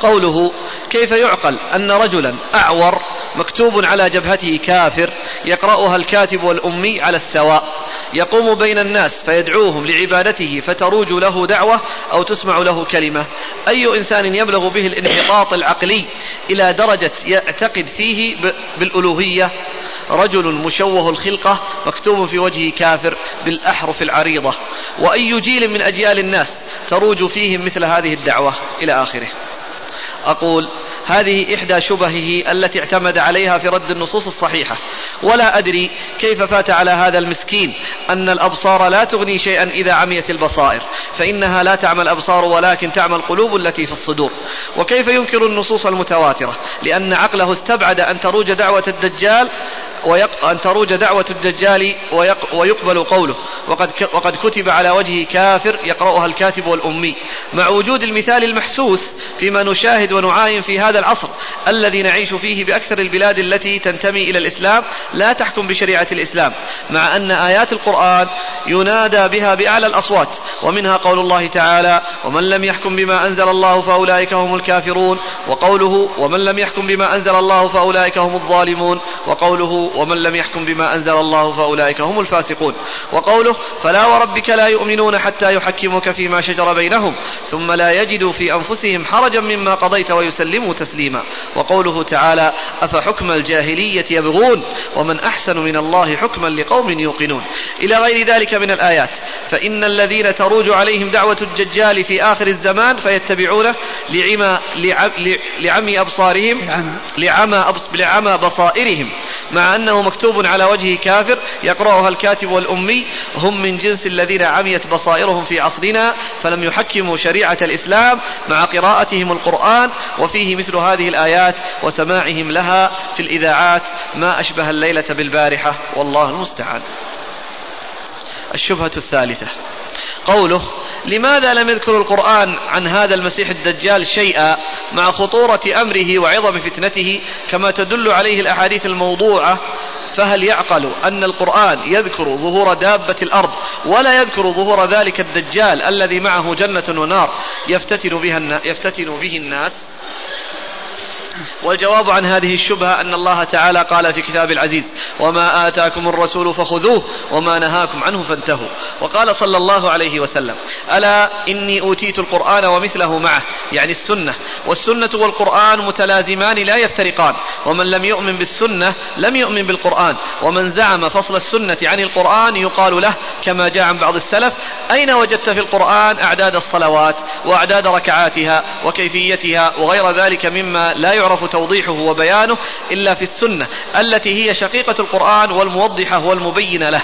قوله كيف يعقل أن رجلا أعور مكتوب على جبهته كافر يقرأها الكاتب والأمي على السواء. يقوم بين الناس فيدعوهم لعبادته فتروج له دعوة أو تسمع له كلمة. أي إنسان يبلغ به الانحطاط العقلي إلى درجة يعتقد فيه بالألوهية؟ رجل مشوه الخلقة مكتوب في وجهه كافر بالأحرف العريضة. وأي جيل من أجيال الناس تروج فيهم مثل هذه الدعوة إلى آخره. أقول هذه إحدى شبهه التي اعتمد عليها في رد النصوص الصحيحة. ولا أدري كيف فات على هذا المسكين أن الأبصار لا تغني شيئا إذا عميت البصائر فإنها لا تعمى الأبصار ولكن تعمى القلوب التي في الصدور. وكيف ينكر النصوص المتواترة؟ لأن عقله استبعد أن تروج دعوة الدجال ويق... أن تروج دعوة الدجال ويق... ويقبل قوله. وقد ك... وقد كتب على وجهه كافر يقرأها الكاتب والأمي. مع وجود المثال المحسوس فيما نشاهد ونعاين في هذا العصر الذي نعيش فيه بأكثر البلاد التي تنتمي إلى الإسلام لا تحكم بشريعة الإسلام مع أن آيات القرآن ينادى بها بأعلى الأصوات ومنها قول الله تعالى ومن لم يحكم بما أنزل الله فأولئك هم الكافرون وقوله ومن لم يحكم بما أنزل الله فأولئك هم الظالمون وقوله ومن لم يحكم بما أنزل الله فأولئك هم الفاسقون وقوله فلا وربك لا يؤمنون حتى يحكموك فيما شجر بينهم ثم لا يجدوا في أنفسهم حرجا مما قضيت ويسلموا تسليما وقوله تعالى أفحكم الجاهلية يبغون ومن أحسن من الله حكما لقوم يوقنون. إلى غير ذلك من الآيات. فإن الذين تروج عليهم دعوة الدجال في آخر الزمان فيتبعونه لعمى لعمي أبصارهم لعمى لعمى بصائرهم. مع أنه مكتوب على وجه كافر يقرأها الكاتب والأمي هم من جنس الذين عميت بصائرهم في عصرنا فلم يحكموا شريعة الإسلام مع قراءتهم القرآن وفيه مثل هذه الآيات وسماعهم لها في الإذاعات ما أشبه الليلة بالبارحة والله المستعان. الشبهة الثالثة. قوله لماذا لم يذكر القرآن عن هذا المسيح الدجال شيئا مع خطورة أمره وعظم فتنته كما تدل عليه الأحاديث الموضوعة؟ فهل يعقل أن القرآن يذكر ظهور دابة الأرض ولا يذكر ظهور ذلك الدجال الذي معه جنة ونار يفتتن, بها يفتتن به الناس؟ والجواب عن هذه الشبهة أن الله تعالى قال في كتاب العزيز وما آتاكم الرسول فخذوه وما نهاكم عنه فانتهوا. وقال صلى الله عليه وسلم ألا إني أوتيت القرآن ومثله معه؟ يعني السنة. والسنة والقرآن متلازمان لا يفترقان. ومن لم يؤمن بالسنة لم يؤمن بالقرآن. ومن زعم فصل السنة عن القرآن يقال له كما جاء عن بعض السلف أين وجدت في القرآن أعداد الصلوات وأعداد ركعاتها وكيفيتها وغير ذلك مما لا يعرف توضيحه وبيانه إلا في السنة التي هي شقيقة القرآن والموضحة والمبينة له.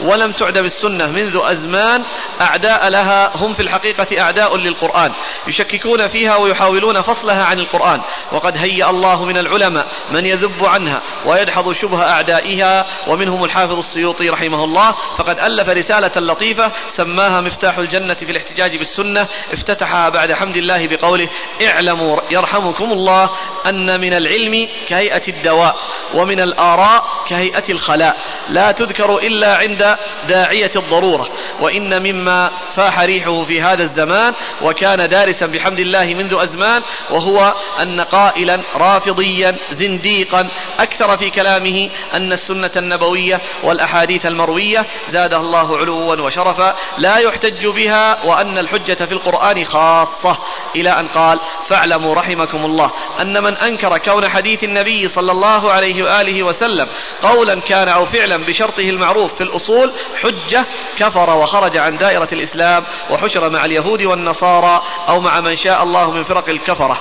ولم تعد بالسنة منذ أزمان أعداء لها هم في الحقيقة أعداء للقرآن يشككون فيها ويحاولون فصلها عن القرآن. وقد هيأ الله من العلماء من يذب عنها ويدحض شبه أعدائها ومنهم الحافظ السيوطي رحمه الله فقد ألف رسالة لطيفة سماها مفتاح الجنة في الاحتجاج بالسنة افتتحها بعد حمد الله بقوله اعلموا يرحمكم الله أن من العلم كهيئة الدواء ومن الآراء كهيئة الخلاء. لا تذكر إلا عند داعية الضرورة وإن مما فاح ريحه في هذا الزمان وكان دارسا بحمد الله منذ أزمان وهو أن قائلا رافضيا زنديقا. أكثر في كلامه أن السنة النبوية والأحاديث المروية زاده الله علوا وشرفا لا يحتج بها وأن الحجة في القرآن خاصة. إلى أن قال فاعلموا رحمكم الله أن من أنكر كون حديث النبي صلى الله عليه وآله وسلم قولا كان أو فعلا بشرطه المعروف في الأصول حجة كفر وخرج عن دائرة الإسلام وحشر مع اليهود والنصارى أو مع من شاء الله من فرق الكفرة.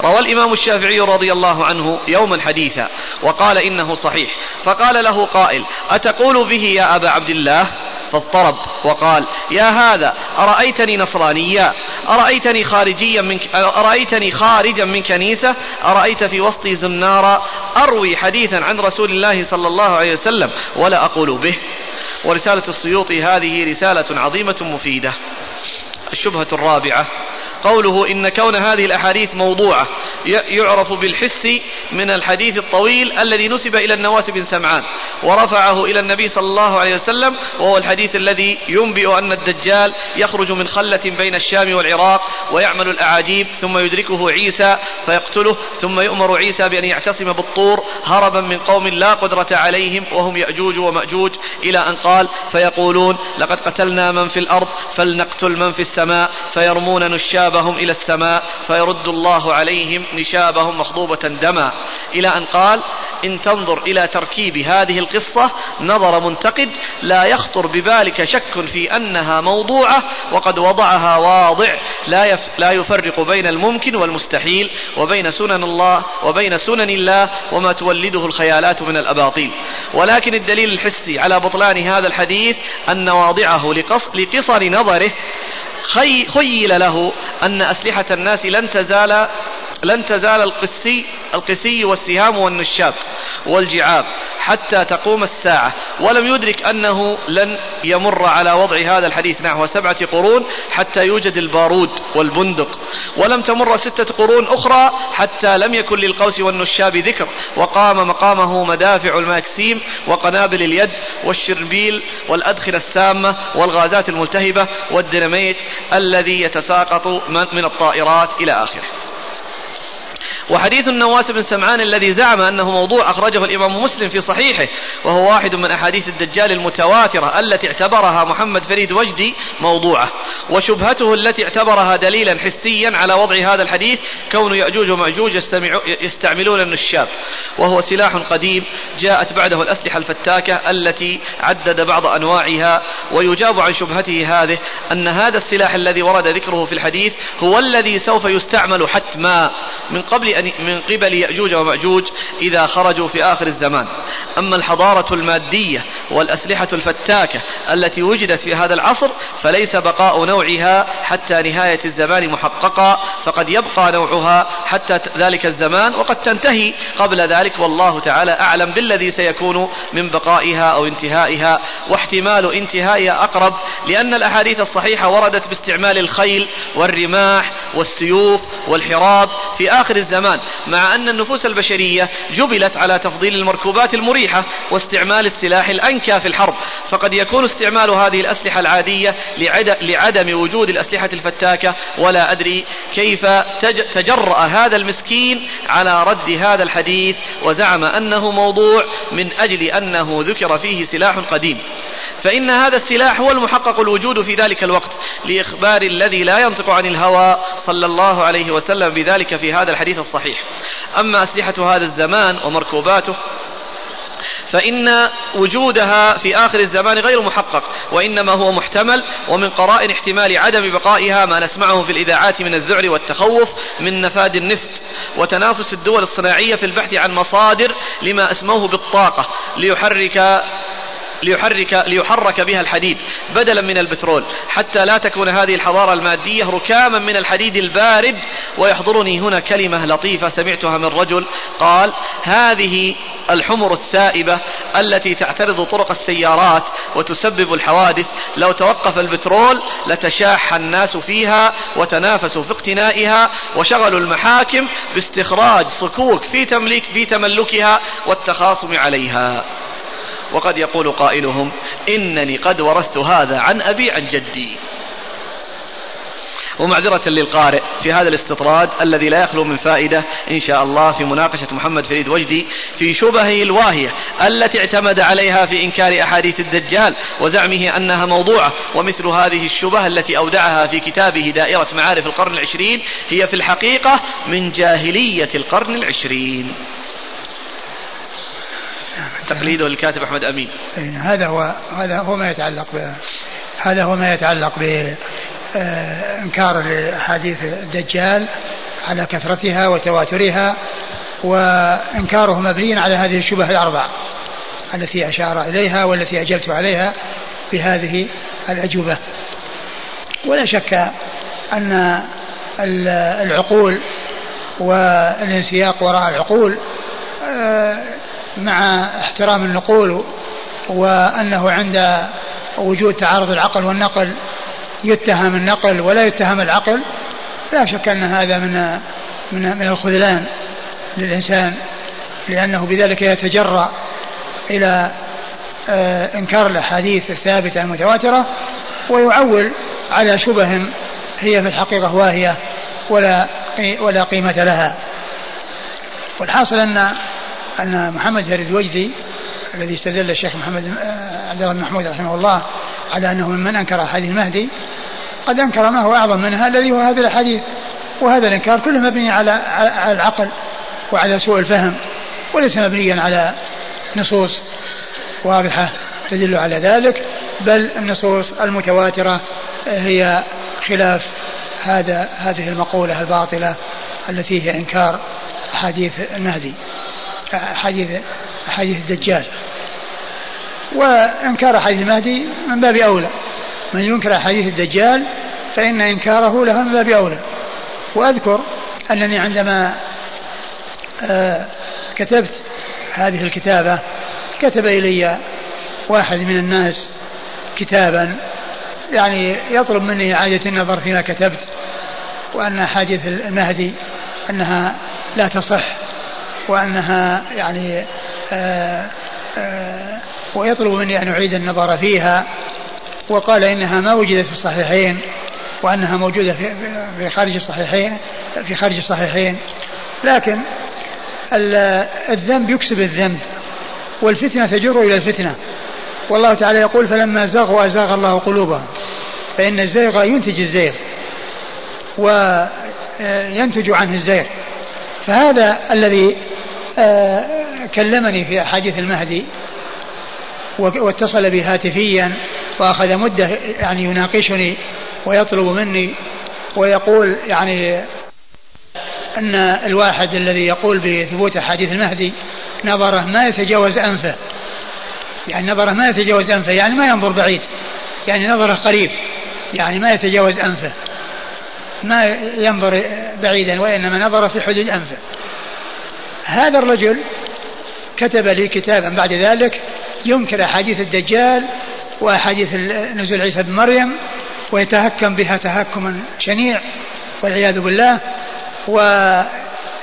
روى الإمام الشافعي رضي الله عنه يوما حديثا وقال إنه صحيح. فقال له قائل أتقول به يا أبا عبد الله؟ فاضطرب وقال يا هذا أرأيتني نصرانيا؟ أرأيتني خارجيا من أرأيتني خارجا من كنيسة؟ أرأيت في وسطي زنارا أروي حديثا عن رسول الله صلى الله عليه وسلم ولا أقول به؟ ورسالة السيوطي هذه رسالة عظيمة مفيدة. الشبهة الرابعة قوله إن كون هذه الأحاديث موضوعة يعرف بالحس من الحديث الطويل الذي نسب إلى النواس بن سمعان ورفعه إلى النبي صلى الله عليه وسلم وهو الحديث الذي ينبئ أن الدجال يخرج من خلة بين الشام والعراق ويعمل الأعاجيب ثم يدركه عيسى فيقتله ثم يؤمر عيسى بأن يعتصم بالطور هربا من قوم لا قدرة عليهم وهم يأجوج ومأجوج إلى أن قال فيقولون لقد قتلنا من في الأرض فلنقتل من في السماء فيرمون نشابهم إلى السماء فيرد الله عليهم نشابهم مخضوبة دما. إلى أن قال إن تنظر إلى تركيب هذه القصة نظر منتقد لا يخطر ببالك شك في أنها موضوعة وقد وضعها واضع لا, يف لا يفرق بين الممكن والمستحيل وبين سنن الله وبين سنن الله وما تولده الخيالات من الأباطيل. ولكن الدليل الحسي على بطلان هذا الحديث أن واضعه لقصر نظره خيل له أن أسلحة الناس لن تزال لن تزال القسي القسي والسهام والنشاب والجعاب حتى تقوم الساعة. ولم يدرك أنه لن يمر على وضع هذا الحديث نحو سبعة قرون حتى يوجد البارود والبندق. ولم تمر ستة قرون أخرى حتى لم يكن للقوس والنشاب ذكر. وقام مقامه مدافع الماكسيم وقنابل اليد والشربنيل والأدخنة السامة والغازات الملتهبة والديناميت الذي يتساقط من الطائرات إلى آخره. وحديث النواس بن سمعان الذي زعم أنه موضوع أخرجه الإمام مسلم في صحيحه وهو واحد من أحاديث الدجال المتواترة التي اعتبرها محمد فريد وجدي موضوعة وشبهته التي اعتبرها دليلا حسيا على وضع هذا الحديث كون يأجوج ومأجوج يستعملون النشاب وهو سلاح قديم جاءت بعده الأسلحة الفتاكة التي عدد بعض أنواعها ويجاب عن شبهته هذه أن هذا السلاح الذي ورد ذكره في الحديث هو الذي سوف يستعمل حتما من قبل من قبل يأجوج ومأجوج إذا خرجوا في آخر الزمان. أما الحضارة المادية والأسلحة الفتاكة التي وجدت في هذا العصر فليس بقاء نوعها حتى نهاية الزمان محققا فقد يبقى نوعها حتى ذلك الزمان وقد تنتهي قبل ذلك. والله تعالى أعلم بالذي سيكون من بقائها أو انتهائها. واحتمال انتهائها أقرب لأن الأحاديث الصحيحة وردت باستعمال الخيل والرماح والسيوف والحراب في آخر الزمان. مع أن النفوس البشرية جبلت على تفضيل المركوبات المريحة واستعمال السلاح الأنكى في الحرب. فقد يكون استعمال هذه الأسلحة العادية لعدم وجود الأسلحة الفتاكة. ولا أدري كيف تجرأ هذا المسكين على رد هذا الحديث. وزعم أنه موضوع من أجل أنه ذكر فيه سلاح قديم. فإن هذا السلاح هو المحقق الوجود في ذلك الوقت لإخبار الذي لا ينطق عن الهوى صلى الله عليه وسلم بذلك في هذا الحديث الصحيح. أما أسلحة هذا الزمان ومركوباته فإن وجودها في آخر الزمان غير محقق وإنما هو محتمل ومن قرائن احتمال عدم بقائها ما نسمعه في الإذاعات من الذعر والتخوف من نفاد النفط وتنافس الدول الصناعية في البحث عن مصادر لما أسموه بالطاقة ليحرك ليحرك ليحرك بها الحديد بدلا من البترول حتى لا تكون هذه الحضارة المادية ركاما من الحديد البارد ويحضرني هنا كلمة لطيفة سمعتها من رجل قال هذه الحمر السائبة التي تعترض طرق السيارات وتسبب الحوادث لو توقف البترول لتشاح الناس فيها وتنافسوا في اقتنائها وشغلوا المحاكم باستخراج صكوك في تمليك في تملكها والتخاصم عليها. وقد يقول قائلهم إنني قد ورثت هذا عن أبي عن جدي. ومعذرة للقارئ في هذا الاستطراد الذي لا يخلو من فائدة إن شاء الله في مناقشة محمد فريد وجدي في شبهه الواهية التي اعتمد عليها في إنكار أحاديث الدجال وزعمه أنها موضوعة ومثل هذه الشبه التي أودعها في كتابه دائرة معارف القرن العشرين هي في الحقيقة من جاهلية القرن العشرين. تقليده للكاتب أحمد أمين. إيه، هذا هو هذا هو ما يتعلق ب هذا هو ما يتعلق ب آه، إنكار احاديث الدجال على كثرتها وتواترها وإنكاره مبني على هذه الشبه الأربع التي أشار إليها والتي أجبت عليها بهذه الأجوبة. ولا شك أن العقول والانسياق وراء العقول آه، مع احترام النقول وأنه عند وجود تعارض العقل والنقل يتهم النقل ولا يتهم العقل لا شك أن هذا من من من الخذلان للإنسان لأنه بذلك يتجرأ إلى آه، إنكار الأحاديث الثابتة المتواترة ويعول على شبه هي في الحقيقة واهية ولا ولا قيمة لها. والحاصل أن أن محمد فريد وجدي الذي استدل الشيخ محمد آه، عبد الله بن محمود رحمه الله على أنه ممن أنكر أحاديث المهدي قد أنكر ما هو أعظم منها الذي هو هذا الحديث وهذا الإنكار كله مبني على على العقل وعلى سوء الفهم وليس مبنيا على نصوص واضحة تدل على ذلك بل النصوص المتواترة هي خلاف هذا هذه المقولة الباطلة التي هي إنكار أحاديث المهدي. أحاديث أحاديث الدجال. وإنكار أحاديث المهدي من باب أولى. من ينكر أحاديث الدجال فإن إنكاره له من باب أولى. وأذكر أنني عندما آه، كتبت هذه الكتابة كتب إلي واحد من الناس كتابا يعني يطلب مني إعادة النظر فيما كتبت وأن أحاديث المهدي أنها لا تصح. وأنها يعني آآ آه، آآ آه، ويطلب مني أن أعيد النظر فيها. وقال إنها ما وجدت في الصحيحين وأنها موجودة في, في خارج الصحيحين في خارج الصحيحين. لكن الذنب يكسب الذنب والفتنة تجر إلى الفتنة. والله تعالى يقول فلما زاغوا أزاغ الله قلوبهم. فإن الزيغ ينتج الزيغ وينتج عنه الزيغ. فهذا الذي كلمني في أحاديث المهدي واتصل بي هاتفيا وأخذ مدة يعني يناقشني ويطلب مني ويقول يعني أن الواحد الذي يقول بثبوت أحاديث المهدي نظره ما يتجاوز أنفه. يعني نظره ما يتجاوز أنفه يعني ما ينظر بعيد. يعني نظره قريب يعني ما يتجاوز أنفه. ما ينظر بعيدا وإنما نظر في حدود أنفه. هذا الرجل كتب لي كتابا بعد ذلك ينكر أحاديث الدجال وأحاديث نزول عيسى بن مريم ويتهكم بها تهكما شنيع والعياذ بالله و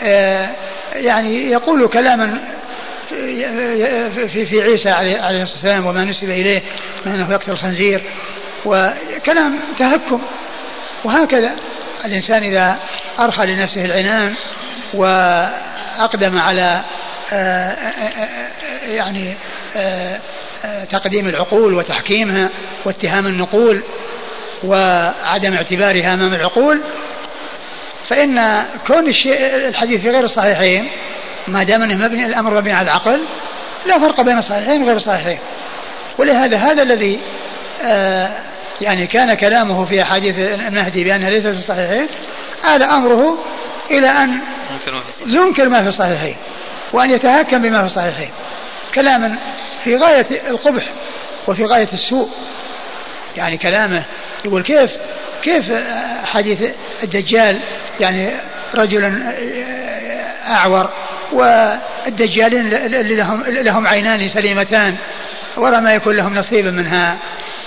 آه، يعني يقول كلاما في في عيسى عليه الصلاة والسلام وما نسب إليه من أنه يقتل الخنزير وكلام تهكم وهكذا. الإنسان إذا أرخى لنفسه العنان واقدم على آه، آه، يعني تقديم العقول وتحكيمها واتهام النقول وعدم اعتبارها أمام العقول فإن كون الشيء الحديث في غير الصحيحين ما دام إنه مبني الأمر مبني على العقل لا فرق بين الصحيحين وغير الصحيحين ولهذا هذا الذي آه يعني كان كلامه في أحاديث المهدي بأنها ليست في الصحيحين آل أمره إلى أن ينكر ما في الصحيحين. وأن يتهكم بما في الصحيحين. كلاما في غاية القبح وفي غاية السوء. يعني كلامه يقول كيف كيف حديث الدجال؟ يعني رجل أعور والدجالين اللي لهم لهم عينان سليمتان ولا ما يكون لهم نصيب منها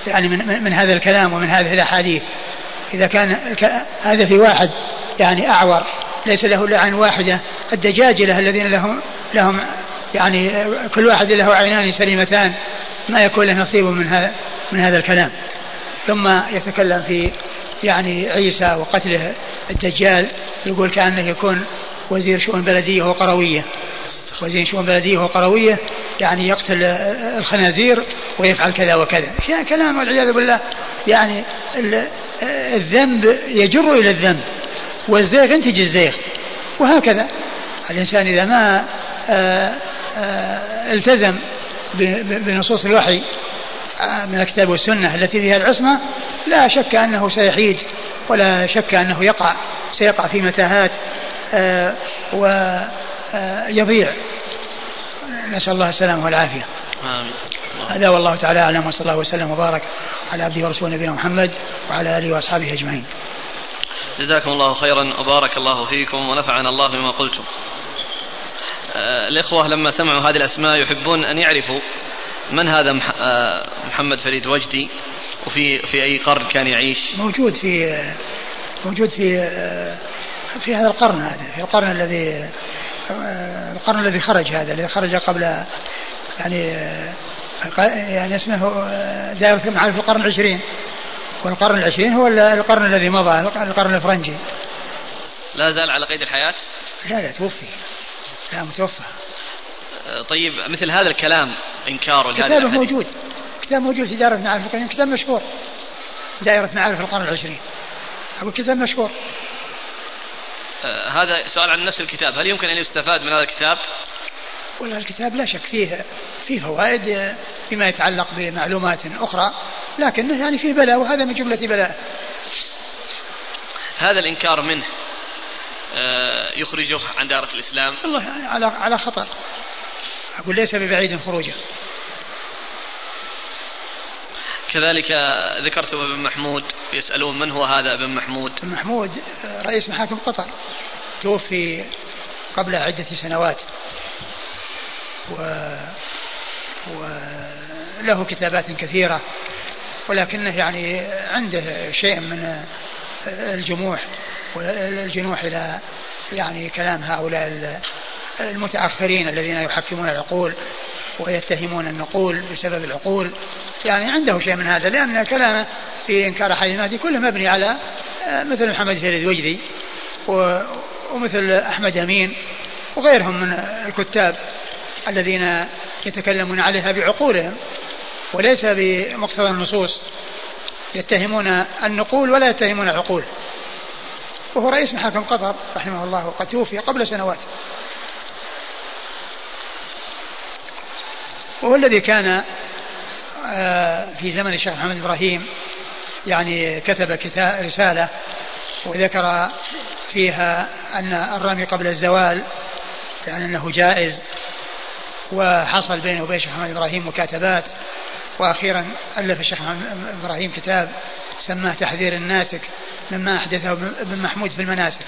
يعني من, من هذا الكلام ومن هذه الأحاديث. إذا كان هذا في واحد يعني أعور. ليس له إلا عين واحدة الدجاجلة الذين لهم لهم يعني كل واحد له عينان سليمتان ما يكون له نصيب من هذا من هذا الكلام. ثم يتكلم في يعني عيسى وقتله الدجال يقول كأنه يكون وزير شؤون بلدية وقروية. وزير شؤون بلدية وقروية يعني يقتل الخنازير ويفعل كذا وكذا. كلام والعياذ بالله يعني الذنب يجر إلى الذنب. والزيغ ينتج الزيغ. وهكذا. الإنسان إذا ما آه، آه، التزم بنصوص الوحي آه، من الكتاب والسنة التي فيها العصمة لا شك أنه سيحيد ولا شك أنه يقع سيقع في متاهات ويضيع نسأل الله السلامة والعافية. آمين. هذا والله تعالى أعلم وصلى الله وسلم وبارك على عبده ورسوله نبينا محمد وعلى آله وأصحابه أجمعين. جزاكم الله خيرا وبارك الله فيكم ونفعنا الله بما قلتم. آه، الإخوة لما سمعوا هذه الأسماء يحبون أن يعرفوا من هذا آه، محمد فريد وجدي وفي في أي قرن كان يعيش. موجود في موجود في في هذا القرن هذا في القرن الذي القرن الذي خرج هذا الذي خرج قبل يعني يعني اسمه دائرة المعارف القرن العشرين. والقرن العشرين هو القرن الذي مضى القرن الفرنجي. لا زال على قيد الحياة؟ لا لا توفي. لا متوفى. طيب مثل هذا الكلام انكاره كتابه موجود. كتاب موجود في دائرة معارف القرن كتاب مشهور. دائرة معارف القرن العشرين. أقول كتاب مشهور. آه هذا سؤال عن نفس الكتاب. هل يمكن أن يستفاد من هذا الكتاب؟ والله الكتاب لا شك فيه فيه فوائد فيما يتعلق بمعلومات أخرى. لكنه يعني فيه بلاء وهذا من جملة بلاء. هذا الإنكار منه آه، يخرجه عن دائرة الإسلام. والله يعني على على خطر أقول ليس ببعيد خروجه. كذلك ذكرت ابن محمود يسألون من هو هذا ابن محمود؟ ابن محمود رئيس محاكم قطر توفي قبل عدة سنوات. و وله كتابات كثيرة. ولكنه يعني عنده شيء من الجموح والجنوح إلى يعني كلام هؤلاء المتأخرين الذين يحكمون العقول ويتهمون النقول بسبب العقول. يعني عنده شيء من هذا لأن كلامه في إنكار المهدي كله مبني على آه، مثل محمد فريد وجدي ومثل أحمد أمين وغيرهم من الكتاب الذين يتكلمون عليها بعقولهم. وليس بمقتضى النصوص يتهمون النقول ولا يتهمون العقول. وهو رئيس محاكم قطر رحمه الله وقد توفي قبل سنوات. وهو الذي كان آه، في زمن الشيخ محمد إبراهيم يعني كتب كتاب رسالة وذكر فيها أن الرمي قبل الزوال يعني أنه جائز وحصل بينه وبين الشيخ محمد إبراهيم مكاتبات. وأخيرا ألف الشيخ إبراهيم كتاب سماه تحذير الناسك مما أحدثه ابن محمود في المناسك.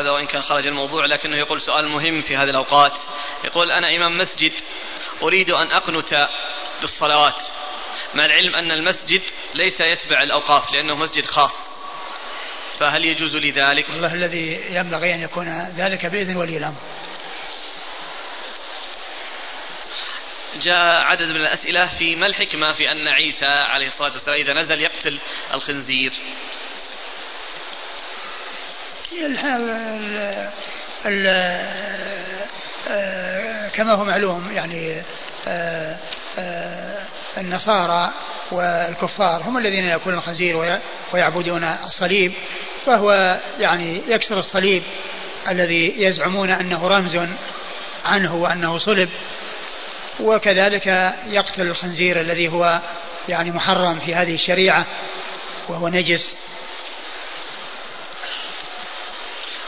هذا وإن كان خرج الموضوع لكنه يقول سؤال مهم في هذه الأوقات. يقول أنا إمام مسجد أريد أن أقنت بالصلوات. مع العلم أن المسجد ليس يتبع الأوقاف لأنه مسجد خاص. فهل يجوز لي ذلك؟ والله الذي ينبغي أن يكون ذلك بإذن ولي الأمر. جاء عدد من الأسئلة في ما الحكمة في أن عيسى عليه الصلاة والسلام إذا نزل يقتل الخنزير؟ كما هو معلوم يعني آه، آه، النصارى والكفار هم الذين يأكلون الخنزير ويعبدون الصليب فهو يعني يكسر الصليب الذي يزعمون أنه رمز عنه وأنه صلب وكذلك يقتل الخنزير الذي هو يعني محرم في هذه الشريعة وهو نجس.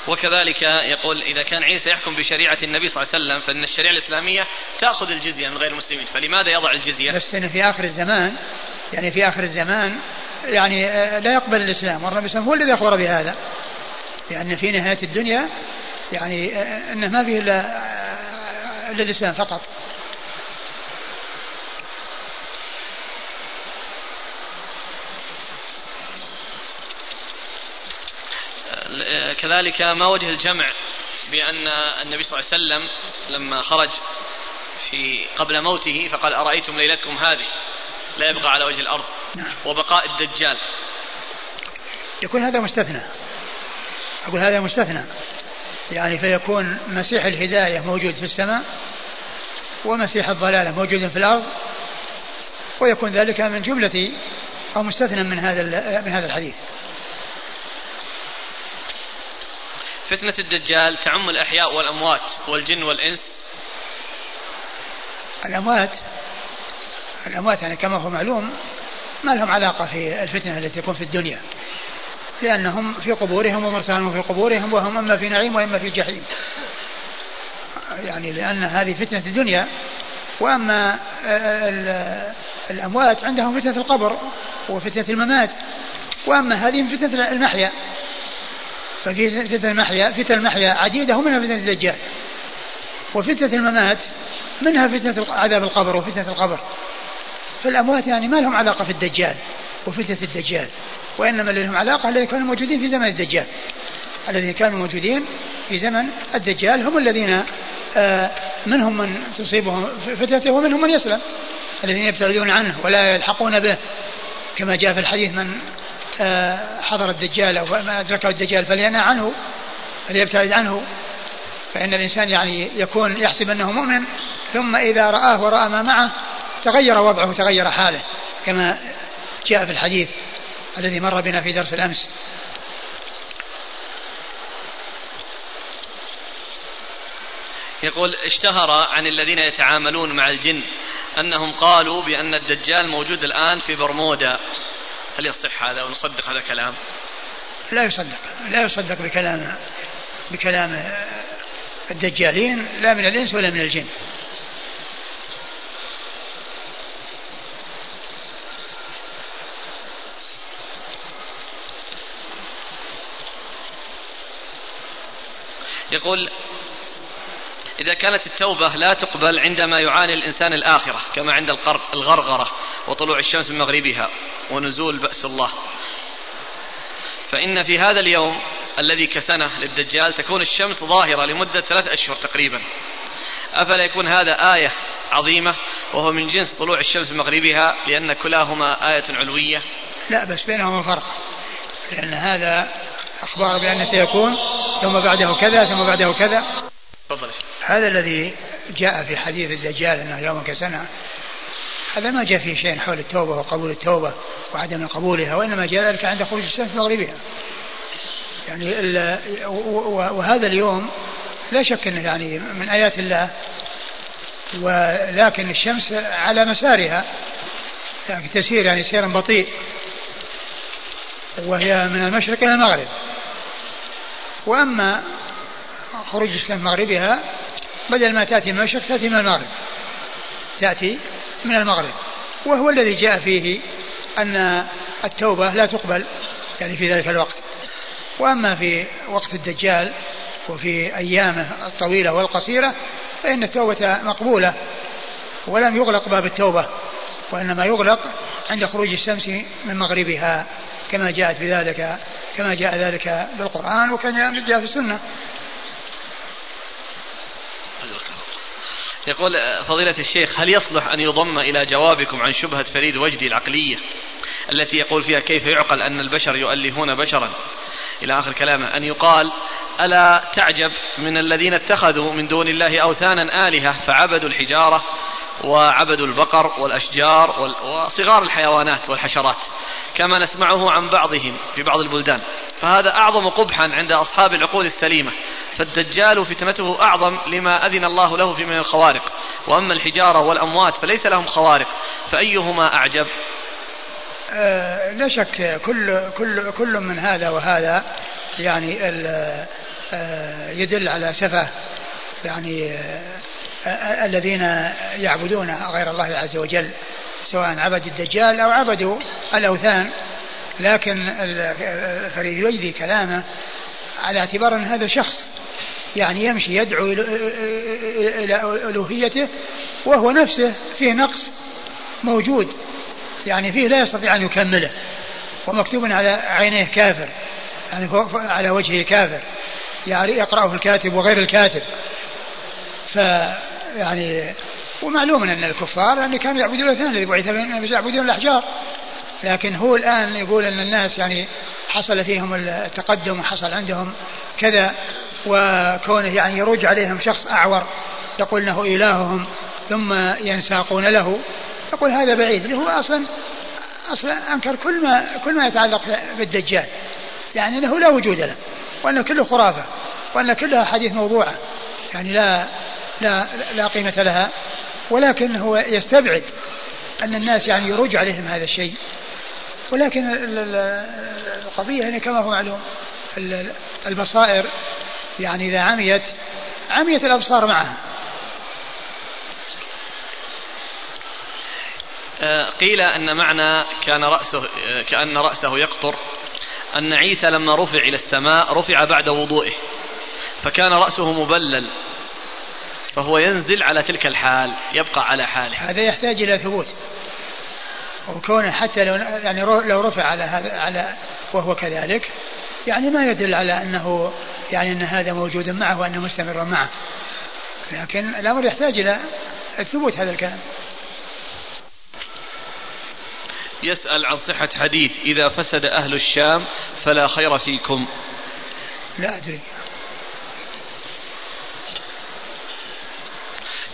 وكذلك يقول إذا كان عيسى يحكم بشريعة النبي صلى الله عليه وسلم فإن الشريعة الإسلامية تأخذ الجزية من غير المسلمين. فلماذا يضع الجزية؟ بس إن في آخر الزمان يعني في آخر الزمان يعني آه، لا يقبل الإسلام. والنبي صلى الله عليه وسلم هو الذي أخبر بهذا. لأن في نهاية الدنيا يعني آه، أنه ما فيه آه، إلا الإسلام فقط. كذلك ما وجه الجمع بأن النبي صلى الله عليه وسلم لما خرج في قبل موته فقال أرأيتم ليلتكم هذه؟ لا يبقى على وجه الأرض نعم. وبقاء الدجال. يكون هذا مستثنى. أقول هذا مستثنى. يعني فيكون مسيح الهداية موجود في السماء ومسيح الضلالة موجود في الأرض ويكون ذلك من جملة أو مستثنى من هذا من هذا الحديث. فتنة الدجال تعم الأحياء والأموات والجن والإنس. الأموات الأموات يعني كما هو معلوم ما لهم علاقة في الفتنة التي تكون في الدنيا لأنهم في قبورهم ومرسلهم في قبورهم وهم إما في نعيم وإما في جحيم. يعني لأن هذه فتنة الدنيا وأما الأموات عندهم فتنة القبر وفتنة الممات وأما هذه فتنة المحيا. ففي فتنة المحيا فتنة المحيا عديدة ومنها فتنة الدجال. وفتنة الممات منها فتنة عذاب القبر وفتنة القبر. فالأموات يعني ما لهم علاقة في الدجال وفتنة الدجال وإنما اللي لهم علاقة الذين كانوا موجودين في زمن الدجال. الذين كانوا موجودين في زمن الدجال هم الذين آه، منهم من تصيبهم فتنته ومنهم من يسلم. الذين يبتعدون عنه ولا يلحقون به. كما جاء في الحديث من حضر الدجال أو ما أدركه الدجال فلينهى عنه فليبتعد عنه فإن الإنسان يعني يكون يحسب أنه مؤمن ثم إذا رآه ورأى ما معه تغير وضعه وتغير حاله كما جاء في الحديث الذي مر بنا في درس الأمس. يقول اشتهر عن الذين يتعاملون مع الجن أنهم قالوا بأن الدجال موجود الآن في برمودا. هل يصح هذا ونصدق هذا الكلام؟ لا يصدق لا يصدق بكلام بكلام الدجالين لا من الإنس ولا من الجن يقول إذا كانت التوبة لا تقبل عندما يعاني الإنسان الآخرة كما عند الغرغرة وطلوع الشمس من مغربها ونزول بأس الله. فإن في هذا اليوم الذي كسنة للدجال تكون الشمس ظاهرة لمدة ثلاث أشهر تقريبا. أفلا يكون هذا آية عظيمة وهو من جنس طلوع الشمس من مغربها لأن كلاهما آية علوية؟ لا بس بينهما فرق. لأن هذا أخبار بأن سيكون ثم بعده كذا ثم بعده كذا. هذا الذي جاء في حديث الدجال أنه يوم كسنة هذا ما جاء فيه شيء حول التوبة وقبول التوبة وعدم قبولها وإنما جاء ذلك عند خروج الشمس من مغربها. يعني وهذا اليوم لا شك إنه يعني من آيات الله ولكن الشمس على مسارها. يعني تسير يعني سيرا بطيء وهي من المشرق إلى المغرب. وأما خروج الشمس من مغربها بدل ما تأتي من المشرق تأتي من المغرب. تأتي من المغرب وهو الذي جاء فيه أن التوبة لا تقبل يعني في ذلك الوقت. وأما في وقت الدجال وفي أيامه الطويلة والقصيرة فإن التوبة مقبولة ولم يغلق باب التوبة وإنما يغلق عند خروج الشمس من مغربها كما جاءت في ذلك كما جاء ذلك بالقرآن وكما جاء في السنة. يقول فضيلة الشيخ هل يصلح أن يضم إلى جوابكم عن شبهة فريد وجدي العقلية التي يقول فيها كيف يعقل أن البشر يؤلهون بشرا؟ إلى آخر كلامه أن يقال ألا تعجب من الذين اتخذوا من دون الله أوثانا آلهة فعبدوا الحجارة وعبدوا البقر والأشجار وصغار الحيوانات والحشرات. كما نسمعه عن بعضهم في بعض البلدان. فهذا أعظم قبحا عند أصحاب العقول السليمة. فالدجال فتنته أعظم لما أذن الله له في من الخوارق. وأما الحجارة والأموات فليس لهم خوارق. فأيهما أعجب؟ آه لا شك كل كل كل من هذا وهذا يعني آه يدل على سفه يعني آه الذين يعبدون غير الله عز وجل. سواء عبدوا الدجال أو عبدوا الأوثان لكن فريد يجدي كلامه على اعتبار أن هذا شخص يعني يمشي يدعو إلى ألوهيته وهو نفسه فيه نقص موجود يعني فيه لا يستطيع أن يكمله ومكتوب على عينيه كافر يعني على وجهه كافر يعني يقرأه الكاتب وغير الكاتب ف يعني ومعلوم أن الكفار يعني كانوا يعبدون الاثنين الذي بعث يعبدون الأحجار. لكن هو الآن يقول أن الناس يعني حصل فيهم التقدم وحصل عندهم كذا وكونه يعني يروج عليهم شخص أعور يقول إنه إلههم ثم ينساقون له. يقول هذا بعيد اللي هو أصلا أصلا أنكر كل ما كل ما يتعلق بالدجال. يعني إنه لا وجود له وانه كله خرافة وأن كلها حديث موضوعة. يعني لا لا لا قيمة لها. ولكن هو يستبعد أن الناس يعني يروج عليهم هذا الشيء. ولكن القضية يعني كما هو معلوم البصائر يعني إذا عميت عميت الأبصار معها. آه، قيل أن معنى كان رأسه آه، كأن رأسه يقطر أن عيسى لما رفع إلى السماء رفع بعد وضوئه فكان رأسه مبلل. فهو ينزل على تلك الحال يبقى على حاله. هذا يحتاج إلى ثبوت. وكونه حتى لو يعني لو رفع على هذا على وهو كذلك يعني ما يدل على انه يعني أن هذا موجود معه وأنه مستمر معه. لكن الأمر يحتاج إلى الثبوت هذا الكلام. يسأل عن صحة حديث إذا فسد أهل الشام فلا خير فيكم. لا أدري.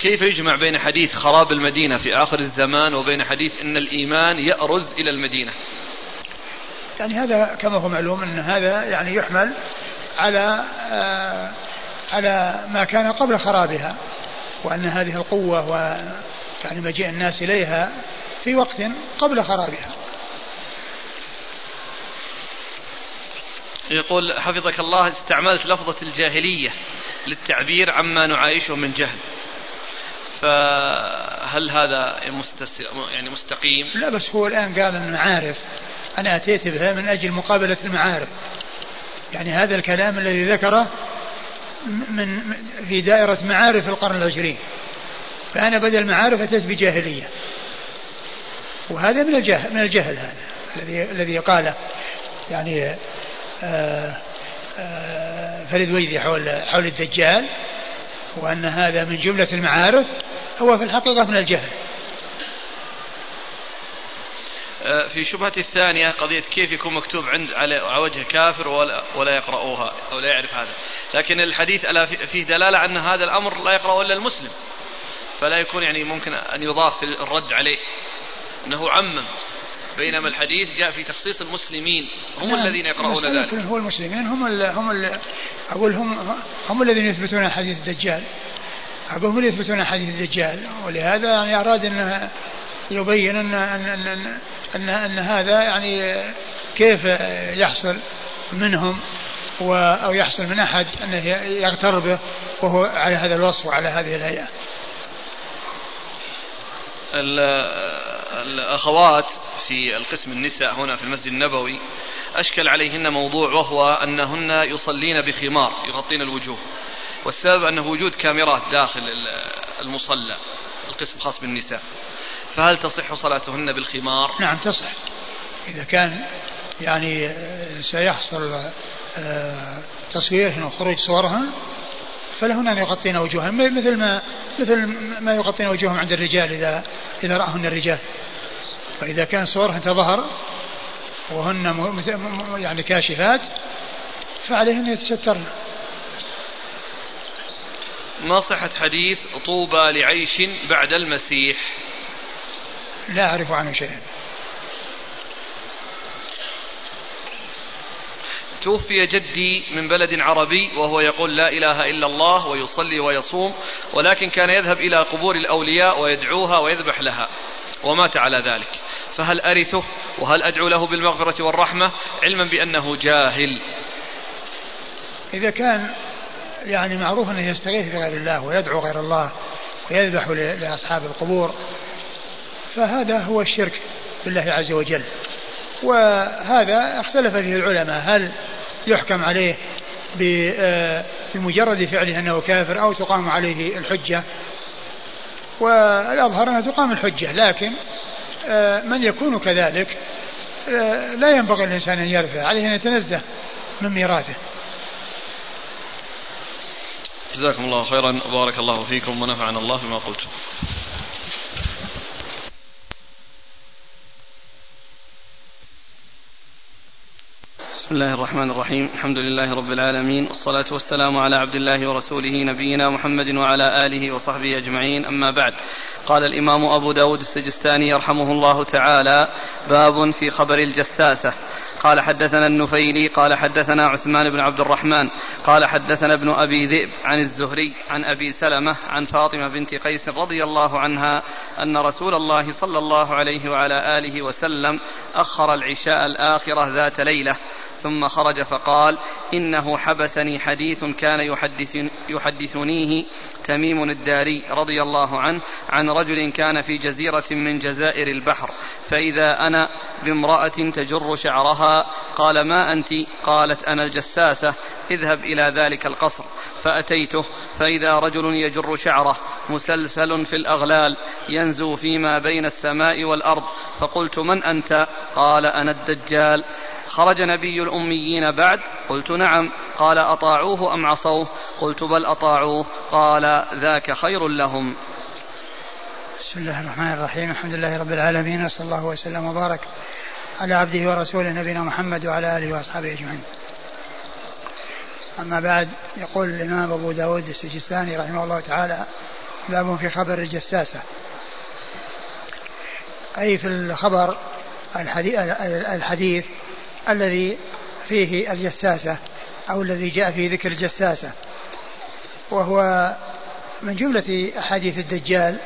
كيف يجمع بين حديث خراب المدينة في آخر الزمان وبين حديث أن الإيمان يأرز إلى المدينة؟ يعني هذا كما هو معلوم أن هذا يعني يحمل على آه على ما كان قبل خرابها وأن هذه القوة و يعني مجيء الناس إليها في وقت قبل خرابها. يقول حفظك الله استعملت لفظة الجاهلية للتعبير عما نعايشه من جهل. فهل هذا يعني مستقيم؟ لا بس هو الآن قال المعارف. أنا أتيت بها من أجل مقابلة المعارف. يعني هذا الكلام الذي ذكره من في دائرة معارف القرن العشرين. فأنا بدل معارف أتيت بجاهلية. وهذا من الجهل من الجهل هذا الذي الذي قاله. يعني آآ آه، آآ آه، فريد ويدي حول حول الدجال. وأن هذا من جملة المعارف هو في الحقيقة من الجهل. آه، في شبهة الثانية قضية كيف يكون مكتوب عند على وجه كافر ولا, ولا يقرأوها أو لا يعرف هذا. لكن الحديث ألا فيه دلالة أن هذا الأمر لا يقرأه إلا المسلم. فلا يكون يعني ممكن أن يضاف في الرد عليه. أنه عمم. بينما الحديث جاء في تخصيص المسلمين هم نعم الذين يقرؤون ذلك. هو المسلمين هم ال هم ال أقول هم هم الذين يثبتون حديث الدجال. أقول هم اللي يثبتون حديث الدجال. ولهذا يعني أراد أن يبين أن أن أن, أن, أن هذا يعني كيف يحصل منهم و أو يحصل من أحد أنه يغتر به وهو على هذا الوصف وعلى هذه الهيئة. الأخوات في القسم النساء هنا في المسجد النبوي أشكل عليهن موضوع وهو أنهن يصلين بخمار يغطين الوجوه. والسبب أنه وجود كاميرات داخل المصلى القسم خاص بالنساء. فهل تصح صلاتهن بالخمار؟ نعم تصح. إذا كان يعني سيحصل آه، تصويرهن وخروج صورهن فلهن أن يغطين وجوههن مثل ما مثل ما يغطين وجوههم عند الرجال إذا إذا رأهن الرجال. فإذا كان صورهن تظهر وهن يعني كاشفات فعليهن يتسترن. ما صحة حديث طوبى لعيش بعد المسيح؟ لا أعرف عنه شيئا. توفي جدي من بلد عربي وهو يقول لا إله إلا الله ويصلي ويصوم ولكن كان يذهب إلى قبور الأولياء ويدعوها ويذبح لها ومات على ذلك. فهل أرثه؟ وهل أدعو له بالمغفرة والرحمة؟ علما بأنه جاهل. إذا كان يعني معروف أنه يستغيث بغير الله ويدعو غير الله ويذبح لأصحاب القبور فهذا هو الشرك بالله عز وجل. وهذا اختلف فيه العلماء. هل يحكم عليه آه، بمجرد فعله أنه كافر أو تقام عليه الحجة؟ والأظهر أنها تقام الحجة لكن آه، من يكون كذلك آه، لا ينبغي الانسان أن يرثه عليه أن يتنزه من ميراثه. جزاكم الله خيرا وبارك الله فيكم ونفعنا الله بما قلتم. بسم الله الرحمن الرحيم. الحمد لله رب العالمين. والصلاة والسلام على عبد الله ورسوله نبينا محمد وعلى آله وصحبه أجمعين. أما بعد. قال الإمام أبو داود السجستاني يرحمه الله تعالى باب في خبر الجساسة. قال حدثنا النفيلي قال حدثنا عثمان بن عبد الرحمن قال حدثنا ابن أبي ذئب عن الزهري عن أبي سلمة عن فاطمة بنت قيس رضي الله عنها أن رسول الله صلى الله عليه وعلى آله وسلم أخر العشاء الآخرة ذات ليلة ثم خرج فقال إنه حبسني حديث كان يحدث يحدثنيه تميم الداري رضي الله عنه عن رجل كان في جزيرة من جزائر البحر فإذا أنا بامرأة تجر شعرها قال ما أنت؟ قالت أنا الجساسة اذهب إلى ذلك القصر. فأتيته فإذا رجل يجر شعره مسلسل في الأغلال ينزو فيما بين السماء والأرض. فقلت من أنت؟ قال أنا الدجال. خرج نبي الأميين بعد؟ قلت نعم. قال أطاعوه أم عصوه؟ قلت بل أطاعوه. قال ذاك خير لهم. بسم الله الرحمن الرحيم. الحمد لله رب العالمين وصلى الله وسلم وبارك على عبده ورسوله نبينا محمد وعلى آله وأصحابه أجمعين. أما بعد يقول الإمام أبو داود السجستاني رحمه الله تعالى باب في خبر الجساسة. أي في الخبر الحديث, الحديث الذي فيه الجساسة أو الذي جاء فيه ذكر الجساسة. وهو من جملة أحاديث الدجال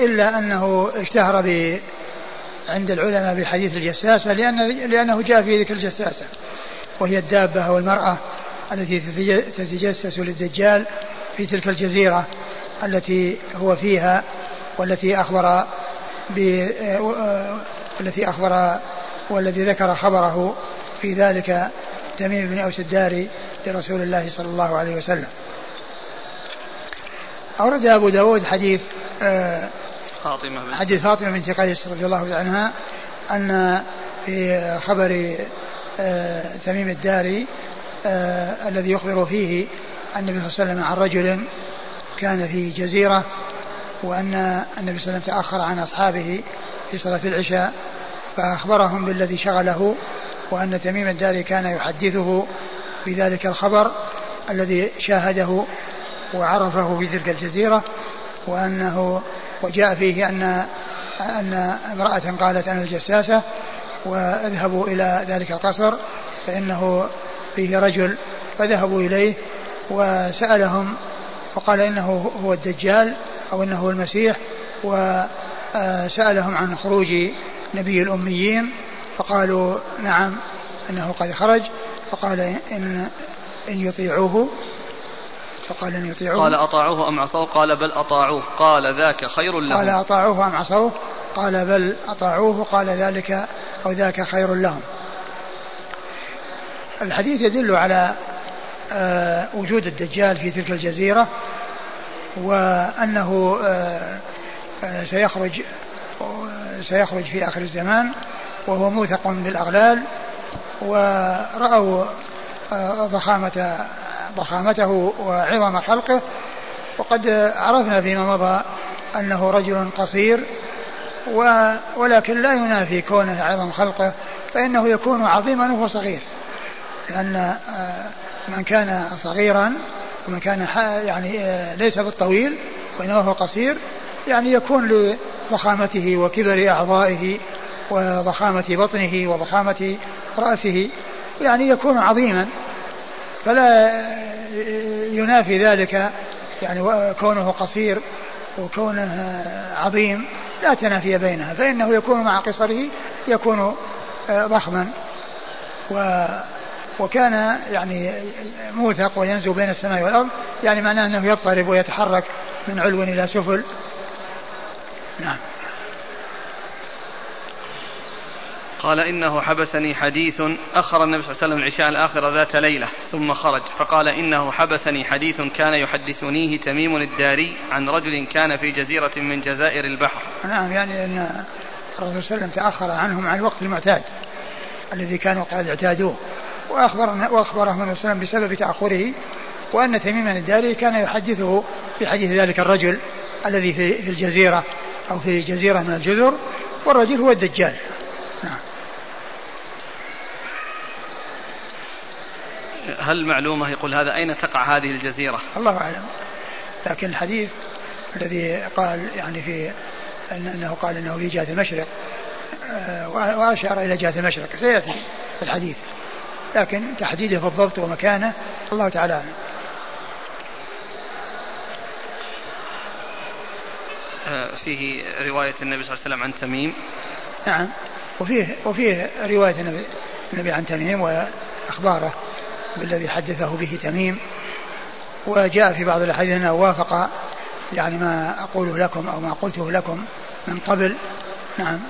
إلا أنه اشتهر عند العلماء بحديث الجساسة لأن لأنه جاء في ذكر الجساسة. وهي الدابة أو المرأة التي تتجسس للدجال في تلك الجزيرة التي هو فيها والتي أخبر ب التي أخبر والذي ذكر خبره في ذلك تميم بن أوس الداري لرسول الله صلى الله عليه وسلم. أورد أبو داود حديث آه فاطمة بنت حديث فاطمة بنت قيس رضي الله عنها أن في خبر آه، تميم الداري آه، الذي يخبر فيه النبي صلى الله عليه وسلم عن رجل كان في جزيرة وأن النبي صلى الله عليه وسلم تأخر عن أصحابه في صلاة العشاء فأخبرهم بالذي شغله وأن تميم الداري كان يحدثه بذلك الخبر الذي شاهده وعرفه في تلك الجزيرة وأنه وجاء فيه أن أن امرأة قالت أنا الجساسة واذهبوا إلى ذلك القصر فإنه فيه رجل فذهبوا إليه وسألهم وقال إنه هو الدجال أو إنه هو المسيح وسألهم عن خروج نبي الأميين فقالوا نعم إنه قد خرج فقال إن إن يطيعوه فقال إن يطيعوه قال أطاعوه أم عصوه؟ قال بل أطاعوه. قال ذاك خير لهم. قال أطاعوه أم عصوه؟ قال بل أطاعوه. قال ذلك أو ذاك خير لهم. الحديث يدل على آه، وجود الدجال في تلك الجزيرة وأنه آه، آه، سيخرج سيخرج في آخر الزمان وهو موثق بالأغلال ورأوا ضخامة ضخامته وعظم خلقه. وقد عرفنا فيما مضى أنه رجل قصير ولكن لا ينافي كونه عظم خلقه فإنه يكون عظيما وهو صغير. لأن آه، من كان صغيرا ومن كان يعني آه، ليس بالطويل وإنما هو قصير يعني يكون لضخامته وكبر أعضائه وضخامة بطنه وضخامة رأسه يعني يكون عظيما. فلا ينافي ذلك يعني كونه قصير وكونه عظيم لا تنافي بينها فإنه يكون مع قصره يكون ضخما. و وكان يعني موثق وينزو بين السماء والأرض يعني معناه أنه يضطرب ويتحرك من علو إلى سفل. نعم. قال إنه حبسني حديث أخر النبي صلى الله عليه وسلم العشاء الآخرة ذات ليلة ثم خرج فقال إنه حبسني حديث كان يحدثنيه تميم الداري عن رجل كان في جزيرة من جزائر البحر. نعم يعني أن الرسول صلى الله عليه وسلم تأخر عنهم عن الوقت المعتاد الذي كانوا قد اعتادوه وأخبر وأخبرهم النبي صلى الله عليه وسلم بسبب تأخره وأن تميما الداري كان يحدثه بحديث ذلك الرجل الذي في الجزيرة أو في جزيرة من الجزر والرجل هو الدجال. هل معلومة يقول هذا أين تقع هذه الجزيرة؟ الله أعلم. لكن الحديث الذي قال يعني في أنه قال أنه في جهة المشرق آه، وأشار إلى جهة المشرق سيأتي في الحديث. لكن تحديده بالضبط ومكانه الله تعالى أعلم. آه، فيه رواية النبي صلى الله عليه وسلم عن تميم. نعم. وفيه وفيه رواية النبي, النبي عن تميم وأخباره. بالذي حدثه به تميم وجاء في بعض الأحاديث أنه وافق يعني ما أقوله لكم أو ما قلته لكم من قبل. نعم.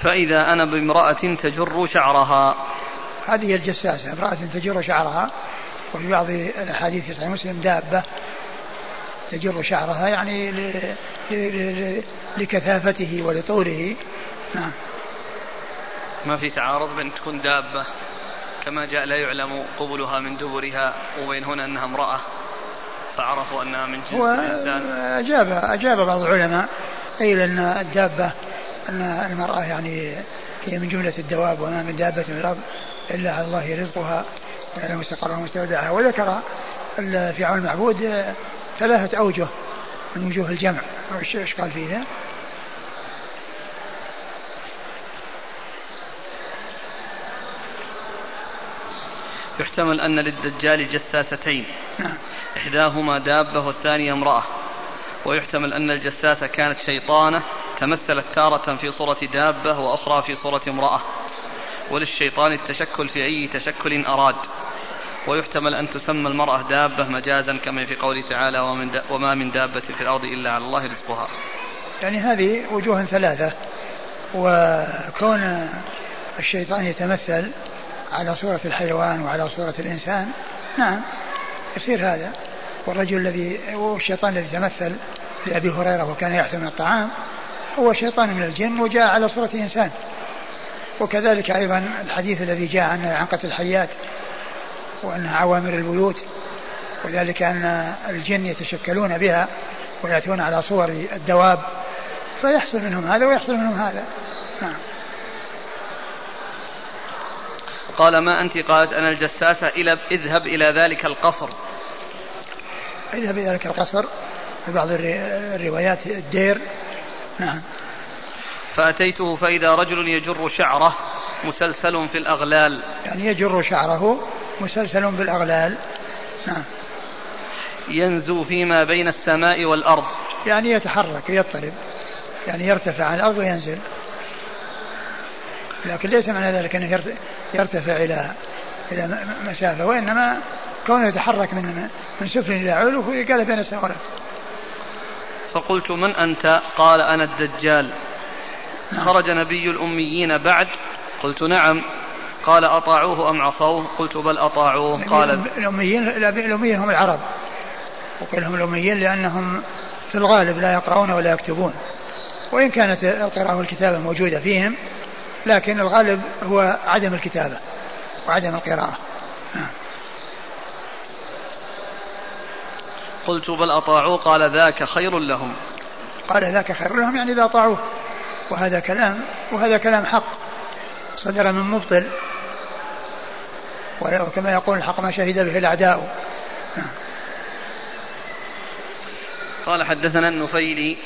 فإذا أنا بامرأة تجر شعرها. هذه الجساسة امرأة تجر شعرها وفي بعض الأحاديث في صحيح مسلم دابة تجر شعرها يعني لكثافته ولطوله. نعم. ما في تعارض بين تكون دابة كما جاء لا يعلم قبلها من دبرها وبين هنا أنها امرأة فعرفوا أنها من جنس الإنسان. أجاب أجاب بعض العلماء قيل أن الدابة أن المرأة يعني هي من جملة الدواب وما من دابة في الأرض إلا على الله رزقها ويعلم مستقرها ومستودعها. وذكر في عون المعبود ثلاثة أوجه من وجوه الجمع. إيش قال فيها؟ يحتمل أن للدجال جساستين. نعم. إحداهما دابة والثانية امرأة. ويحتمل أن الجساسة كانت شيطانة تمثلت تارة في صورة دابة وأخرى في صورة امرأة. وللشيطان التشكل في أي تشكل أراد. ويحتمل أن تسمى المرأة دابة مجازا كما في قوله تعالى ومن وما من دابة في الأرض إلا على الله رزقها. يعني هذه وجوه ثلاثة وكون الشيطان يتمثل على صورة الحيوان وعلى صورة الإنسان. نعم يصير هذا. والرجل الذي والشيطان الذي تمثل لأبي هريرة وكان من الطعام هو شيطان من الجن وجاء على صورة إنسان وكذلك أيضا الحديث الذي جاء عن عن قتل الحيات وأنها عوامر البيوت وذلك أن الجن يتشكلون بها ويأتون على صور الدواب فيحصل منهم هذا ويحصل منهم هذا. نعم. قال ما أنت؟ قالت أنا الجساسة إلى اذهب إلى ذلك القصر. اذهب إلى ذلك القصر. في بعض الروايات الدير. نعم. فأتيته فإذا رجل يجر شعره مسلسل في الأغلال. يعني يجر شعره مسلسل بالأغلال نعم. ينزو فيما بين السماء والأرض. يعني يتحرك يضطرب. يعني يرتفع عن الأرض وينزل. لكن ليس معنى ذلك أنه يرتفع إلى إلى مسافة وإنما كونه يتحرك من من سفل إلى علو قال بين السماء فقلت من أنت؟ قال أنا الدجال. نعم. خرج نبي الأميين بعد. قلت نعم. قال أطاعوه أم عصوه؟ قلت بل أطاعوه. قال الأميين الأميين هم العرب. وقيل هم الأميين لأنهم في الغالب لا يقرؤون ولا يكتبون. وإن كانت القراءة والكتابة موجودة فيهم لكن الغالب هو عدم الكتابة وعدم القراءة. قلت بل أطاعوه قال ذاك خير لهم. قال ذاك خير لهم يعني إذا أطاعوه. وهذا كلام وهذا كلام حق. صدر من مبطل. وكما يقول الحق ما شهد به الأعداء. قال حدثنا النفيلي.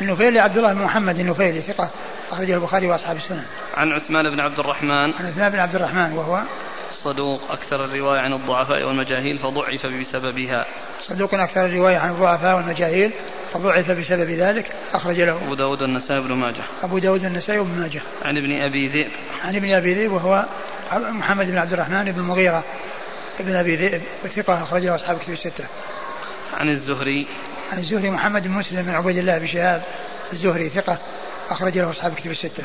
النفيلي عبد الله بن محمد النفيلي ثقة أخرجه البخاري وأصحاب السنن. عن عثمان بن عبد الرحمن. عن عثمان بن عبد الرحمن وهو صدوق أكثر الرواية عن الضعفاء والمجاهيل فضعف بسببها. صدوق أكثر الرواية عن الضعفاء والمجاهيل فضعف بسبب ذلك أخرج له. أبو داود النسائي بن ماجه. أبو داود النسائي بن ماجه. عن ابن أبي ذئب. عن ابن أبي ذئب وهو محمد بن عبد الرحمن بن المغيرة ابن أبي ذئب ثقة أخرجه أصحاب كتب الستة. عن الزهري. عن الزهري محمد بن مسلم بن عبيد الله بن شهاب الزهري ثقة أخرج له أصحاب كتب الستة.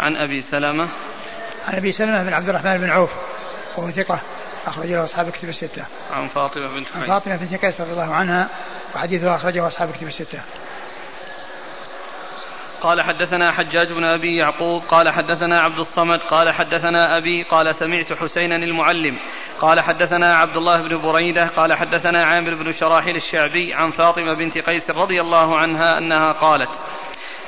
عن أبي سلمة عن أبي سلمة بن عبد الرحمن بن عوف وهو ثقة أخرج له أصحاب كتب الستة. عن فاطمة بنت قيس. عن فاطمة بنت قيس رضي الله عنها وحديثها أخرجه أصحاب كتب الستة. قال حدثنا حجاج بن أبي يعقوب قال حدثنا عبد الصمد قال حدثنا أبي قال سمعت حسينا المعلم قال حدثنا عبد الله بن بريدة قال حدثنا عامر بن شراحيل الشعبي عن فاطمة بنت قيس رضي الله عنها أنها قالت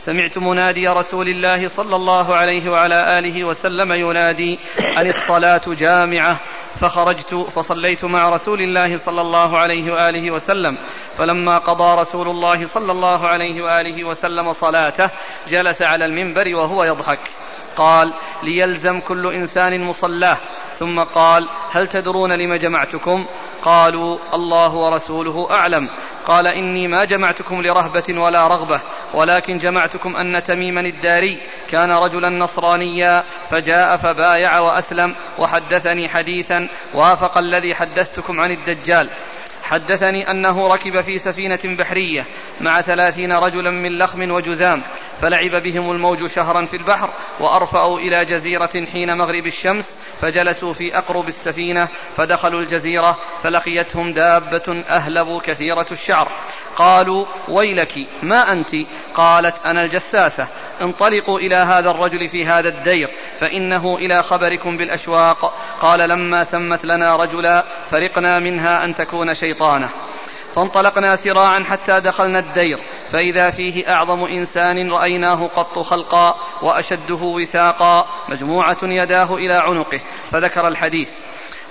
سمعت منادي رسول الله صلى الله عليه وعلى آله وسلم ينادي أن الصلاة جامعة. فخرجت فصليت مع رسول الله صلى الله عليه وآله وسلم. فلما قضى رسول الله صلى الله عليه وآله وسلم صلاته جلس على المنبر وهو يضحك. قال ليلزم كل إنسان مصلاه. ثم قال هل تدرون لم جمعتكم؟ قالوا الله ورسوله أعلم. قال إني ما جمعتكم لرهبة ولا رغبة. ولكن جمعتكم أن تميما الداري. كان رجلا نصرانيا فجاء فبايع وأسلم وحدثني حديثا وافق الذي حدثتكم عن الدجال. حدثني أنه ركب في سفينة بحرية مع ثلاثين رجلا من لخم وجذام فلعب بهم الموج شهرا في البحر وأرفأوا إلى جزيرة حين مغرب الشمس فجلسوا في أقرب السفينة فدخلوا الجزيرة فلقيتهم دابة أهلب كثيرة الشعر. قالوا ويلك ما أنت؟ قالت أنا الجساسة. انطلقوا إلى هذا الرجل في هذا الدير فإنه إلى خبركم بالأشواق. قال لما سمت لنا رجلا فرقنا منها أن تكون شيطانة. فانطلقنا سراعا حتى دخلنا الدير فإذا فيه أعظم إنسان رأيناه قط خلقا وأشده وثاقا مجموعة يداه إلى عنقه فذكر الحديث.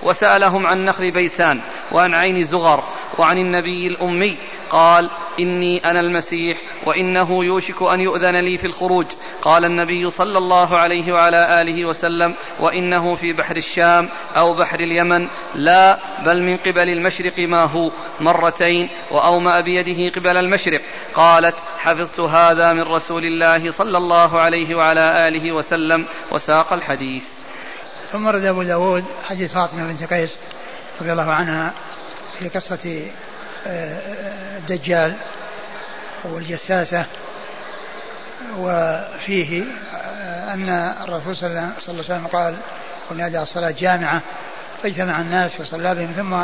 وسألهم عن نخل بيسان وعن عين زغر وعن النبي الأمي قال إني أنا المسيح وإنه يوشك أن يؤذن لي في الخروج. قال النبي صلى الله عليه وعلى آله وسلم وإنه في بحر الشام أو بحر اليمن. لا بل من قبل المشرق ما هو. مرتين وأومأ بيده قبل المشرق. قالت حفظت هذا من رسول الله صلى الله عليه وعلى آله وسلم. وساق الحديث. ثم رد أبو داود حديث فاطمة بنت قيس رضي الله عنها في قصة الدجال والجساسة وفيه أن الرسول صلى الله عليه وسلم قال ونادى الصلاة جامعة فاجتمع الناس وصلى بهم ثم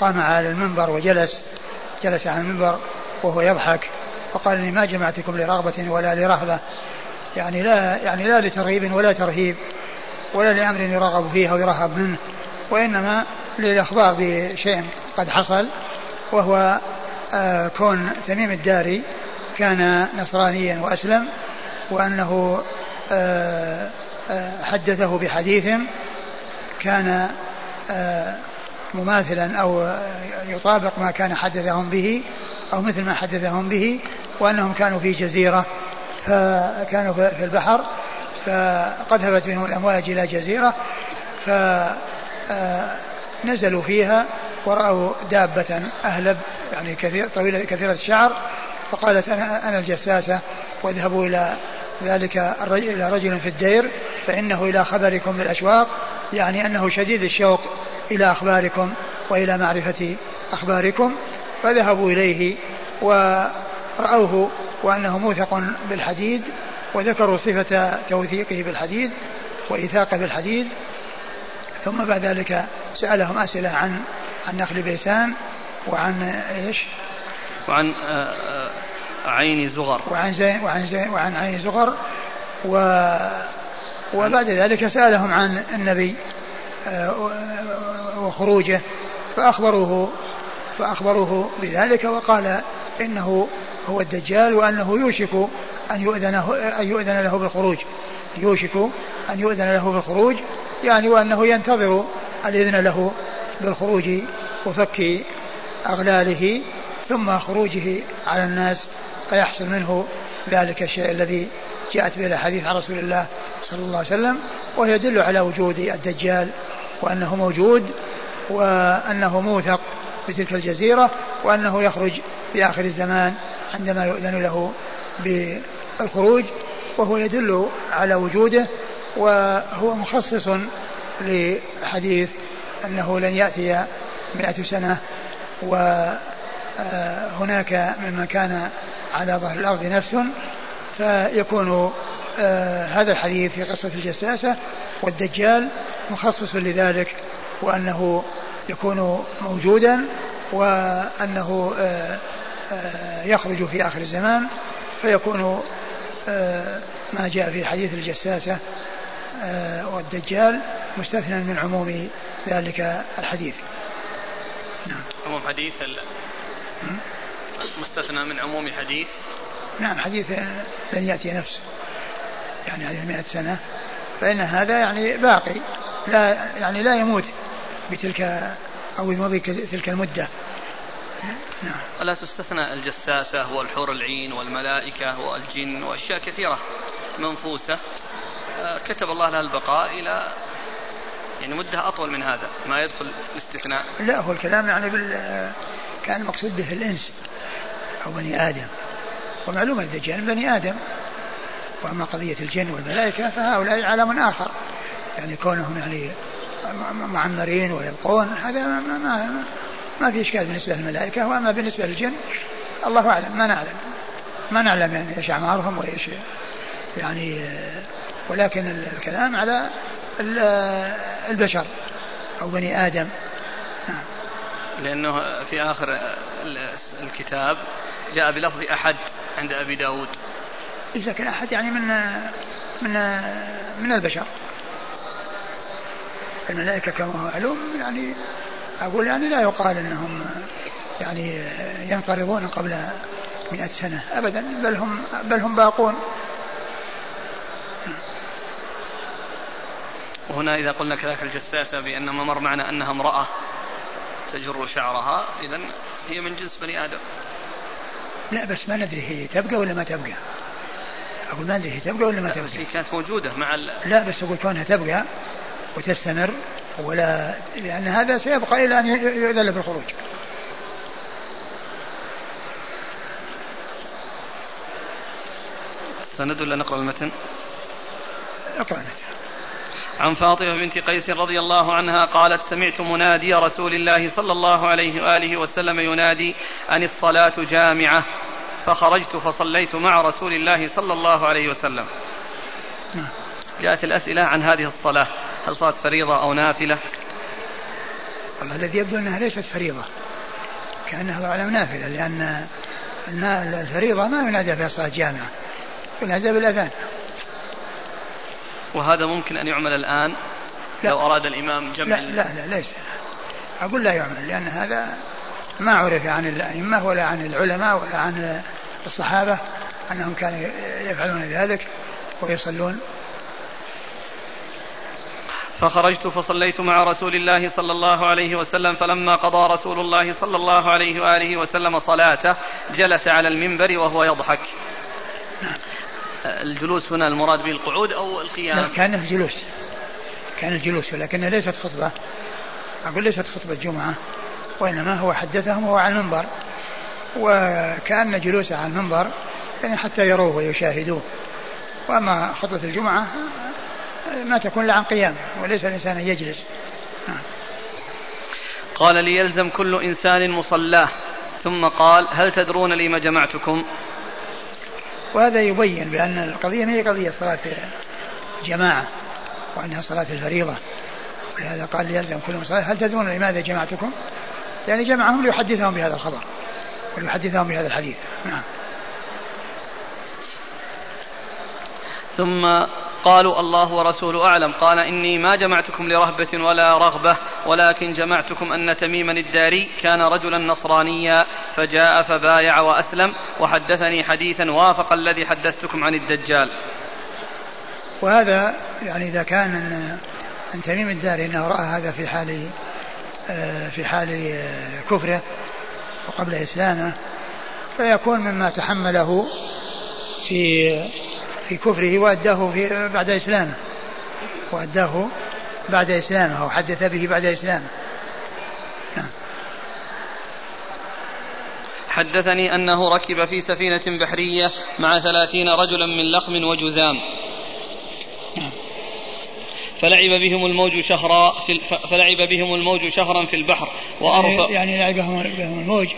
قام على المنبر وجلس جلس على المنبر وهو يضحك وقال إني ما جمعتكم لرغبة ولا لرهبة يعني لا يعني لا لترغيب ولا ترهيب. ولا لأمر يرغب فيه أو يرهب منه وإنما للإخبار بشيء قد حصل وهو آه كون تميم الداري كان نصرانيا وأسلم وأنه آه آه حدثه بحديث كان مماثلا أو يطابق ما كان حدثهم به أو مثل ما حدثهم به وأنهم كانوا في جزيرة فكانوا في البحر فقد هبت بهم الأمواج إلى جزيرة فنزلوا فيها ورأوا دابة أهلب يعني كثير طويلة كثيرة الشعر فقالت أنا أنا الجساسة واذهبوا إلى ذلك الرجل إلى رجل في الدير فإنه إلى خبركم للأشواق يعني أنه شديد الشوق إلى أخباركم وإلى معرفة أخباركم فذهبوا إليه ورأوه وأنه موثق بالحديد وذكروا صفة توثيقه بالحديد وإيثاقه بالحديد ثم بعد ذلك سألهم أسئلة عن عن نخل بيسان وعن إيش؟ وعن آه، آه، عين زغر وعن زين وعن زين وعن عين زغر و وبعد ذلك سألهم عن النبي آه، وخروجه فأخبروه فأخبروه بذلك وقال إنه هو الدجال وأنه يوشك أن يؤذن أن يؤذن له بالخروج. يوشك أن يؤذن له بالخروج يعني وأنه ينتظر الإذن له بالخروج وفك أغلاله ثم خروجه على الناس فيحصل منه ذلك الشيء الذي جاءت به الأحاديث عن رسول الله صلى الله عليه وسلم ويدل على وجود الدجال وأنه موجود وأنه موثق بتلك الجزيرة وأنه يخرج في آخر الزمان عندما يؤذن له بالخروج وهو يدل على وجوده وهو مخصص لحديث أنه لن يأتي مئة سنة وهناك ممن كان على ظهر الأرض نفس فيكون آه، هذا الحديث في قصة الجساسة والدجال مخصص لذلك وأنه يكون موجودا وأنه آه، آه، يخرج في آخر الزمان فيكون ما جاء في حديث الجساسة والدجال مستثنى من عموم ذلك الحديث. نعم. عموم حديث مستثنى من عموم حديث؟ نعم حديث لن يأتي نفس يعني عليه مئة سنة فإن هذا يعني باقي لا يعني لا يموت بتلك أو يمضي تلك المدة. نعم. ولا تستثنى الجساسة والحور العين والملائكة والجن وأشياء كثيرة منفوسة آه، كتب الله لها البقاء إلى يعني مدة أطول من هذا ما يدخل الاستثناء. لا هو الكلام يعني بال كان المقصود به الإنس أو بني آدم. ومعلوم الدجال بني آدم. وأما قضية الجن والملائكة فهؤلاء عالم آخر. يعني كونهم يعني معمرين ويبقون هذا ما, ما, ما في إشكال بالنسبة للملائكة وأما بالنسبة للجن الله أعلم ما نعلم. ما نعلم يعني إيش أعمارهم وإيش يعني ولكن الكلام على البشر أو بني آدم. نعم. لأنه في آخر الكتاب جاء بلفظ أحد عند أبي داود. لكن أحد يعني من من من البشر. الملائكة كما هو معلوم يعني أقول يعني لا يقال إنهم يعني ينقرضون قبل مئة سنة أبدا بل هم بل هم باقون. وهنا إذا قلنا كذلك الجساسة بأن ما مر معنا أنها امرأة تجر شعرها إذا هي من جنس بني آدم. لا بس ما ندري هي تبقى ولا ما تبقى. أقول ما ندري هي تبقى ولا ما تبقى بس هي كانت موجودة مع ال... لا بس أقول كونها تبقى وتستمر ولا لأن هذا سيبقى إلى أن يؤذن بالخروج. السند ولا نقرأ المتن؟ اقرأ المتن. عن فاطمة بنت قيس رضي الله عنها قالت سمعت منادي رسول الله صلى الله عليه وآله وسلم ينادي أن الصلاة جامعة. فخرجت فصليت مع رسول الله صلى الله عليه وسلم. نعم. جاءت الأسئلة عن هذه الصلاة. هل صلاة فريضة أو نافلة؟ والله الذي يبدو أنها ليست فريضة كأنها على نافلة لأن الفريضة ما ينادى فيها صلاة جامعة ينادى بالأذان. وهذا ممكن أن يعمل الآن؟ لا. لو أراد الإمام جمع لا لا, لا ليس. أقول لا يعمل لأن هذا ما عرف عن الأئمة ولا عن العلماء ولا عن الصحابة أنهم كانوا يفعلون ذلك ويصلون فخرجت فصليت مع رسول الله صلى الله عليه وسلم فلما قضى رسول الله صلى الله عليه وآله وسلم صلاته جلس على المنبر وهو يضحك. الجلوس هنا المراد به القعود أو القيام؟ لا كان الجلوس. كان الجلوس ولكنها ليست خطبة. أقول ليست خطبة جمعة وإنما هو حدثهم وهو على المنبر. وكأن جلوسه على المنبر يعني حتى يروه ويشاهدوه. وأما خطبة الجمعة ما تكون إلا عن قيام وليس الإنسان يجلس. نعم. قال ليلزم كل إنسان مصلاه. ثم قال هل تدرون لما جمعتكم؟ وهذا يبين بأن القضية هي قضية صلاة جماعة وأنها صلاة الفريضة. ولهذا قال ليلزم كل مصلاه. هل تدرون لماذا جمعتكم؟ يعني جمعهم ليحدثهم بهذا الخبر وليحدثهم بهذا الحديث. نعم. ثم قالوا الله ورسوله أعلم. قال إني ما جمعتكم لرهبة ولا رغبة ولكن جمعتكم أن تميما الداري كان رجلا نصرانيا فجاء فبايع وأسلم وحدثني حديثا وافق الذي حدثتكم عن الدجال. وهذا يعني إذا كان أن, تميم الداري أنه رأى هذا في حال آه، في حال آه، كفره وقبل إسلامه فيكون مما تحمله في في كفره وأداه في بعد إسلامه. وأداه بعد إسلامه أو حدث به بعد إسلامه. نعم. حدثني أنه ركب في سفينة بحرية مع ثلاثين رجلا من لخم وجذام نعم. فلعب بهم الموج شهرا في فلعب بهم الموج شهرا في البحر وأرفع يعني, لعبهم بهم الموج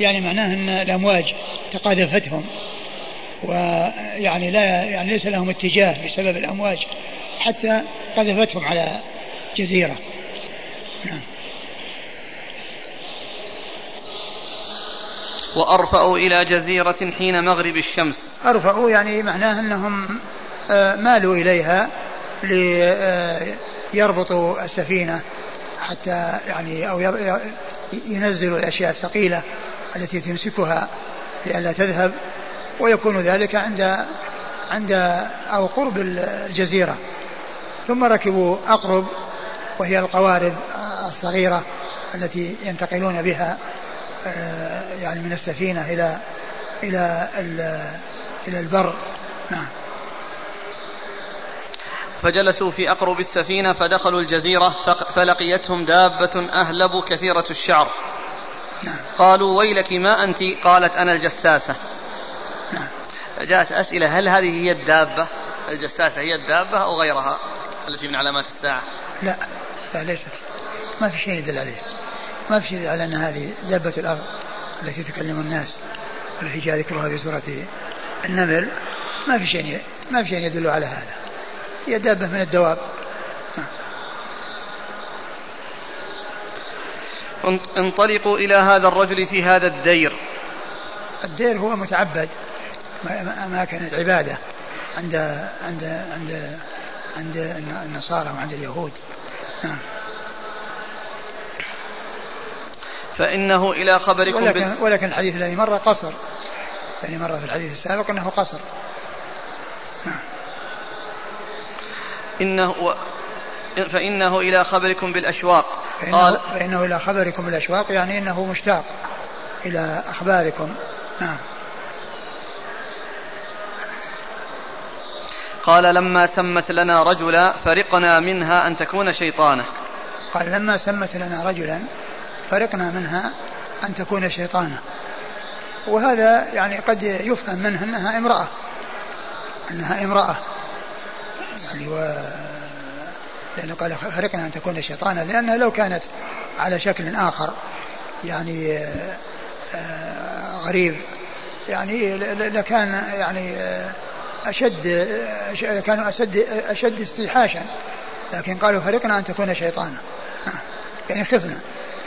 يعني معناه أن الأمواج تقاذفتهم ويعني لا يعني ليس لهم اتجاه بسبب الأمواج حتى قذفتهم على جزيرة. نعم. وأرفأوا إلى جزيرة حين مغرب الشمس. أرفأوا يعني معناه أنهم آه، مالوا إليها ليربطوا السفينة حتى يعني أو ينزلوا الأشياء الثقيلة التي تمسكها لئلا تذهب. ويكون ذلك عند عند أو قرب الجزيرة. ثم ركبوا أقرب وهي القوارب الصغيرة التي ينتقلون بها آه، يعني من السفينة إلى إلى إلى البر. نعم. فجلسوا في أقرب السفينة فدخلوا الجزيرة فلقيتهم دابة أهلب كثيرة الشعر. نعم. قالوا ويلك ما أنت؟ قالت أنا الجساسة. جاءت أسئلة هل هذه هي الدابة؟ الجساسة هي الدابة أو غيرها التي من علامات الساعة؟ لا لا ليست. ما في شيء يدل عليه. ما في شيء يدل على أن هذه دابة الأرض التي تكلم الناس التي جاء ذكرها في سورة النمل. ما في شيء ما في شيء يدل على هذا. هي دابة من الدواب. انطلقوا إلى هذا الرجل في هذا الدير. الدير هو متعبد. أماكن العبادة عند عند عند عند النصارى وعند اليهود. نعم. فإنه إلى خبركم ولكن, بال... ولكن الحديث الذي مر قصر. يعني مر في الحديث السابق أنه قصر. نعم. إنه و... فإنه إلى خبركم بالأشواق. فإنه قال فإنه إلى خبركم بالأشواق يعني إنه مشتاق إلى أخباركم. نعم. قال لما سمت لنا رجلا فرقنا منها أن تكون شيطانة. قال لما سمت لنا رجلا فرقنا منها أن تكون شيطانة. وهذا يعني قد يفهم منه أنها امرأة. أنها امرأة. يعني و لأنه قال فرقنا أن تكون شيطانة لأنها لو كانت على شكل آخر يعني آه، غريب يعني لكان يعني آه، أشد كانوا أشد أشد استيحاشا لكن قالوا فرقنا أن تكون شيطانا. يعني خفنا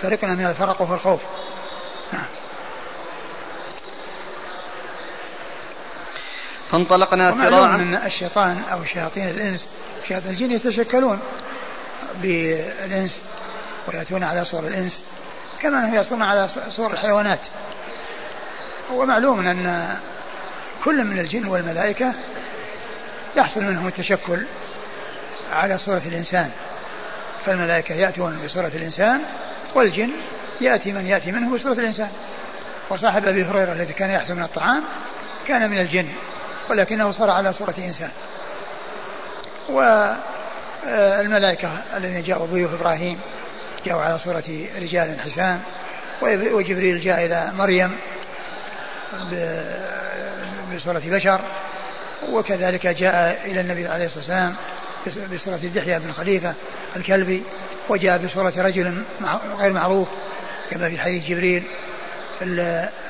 فرقنا من الفرق وهو الخوف. نعم فانطلقنا سراعا. أن الشيطان أو شياطين الإنس شياطين الجن يتشكلون بالإنس ويأتون على صور الإنس كما أنهم يصون على صور الحيوانات. ومعلوم أن كل من الجن والملائكة يحصل منهم التشكل على صورة الإنسان. فالملائكة يأتون بصورة الإنسان والجن يأتي من يأتي منه بصورة الإنسان. وصاحب أبي هريرة الذي كان يأكل من الطعام كان من الجن ولكنه صار على صورة إنسان. والملائكة الذين جاءوا ضيوف إبراهيم جاءوا على صورة رجال حسان وجبريل جاء إلى مريم بصورة بشر وكذلك جاء إلى النبي عليه الصلاة والسلام بصورة دحية بن خليفة الكلبي وجاء بصورة رجل غير معروف كما في حديث جبريل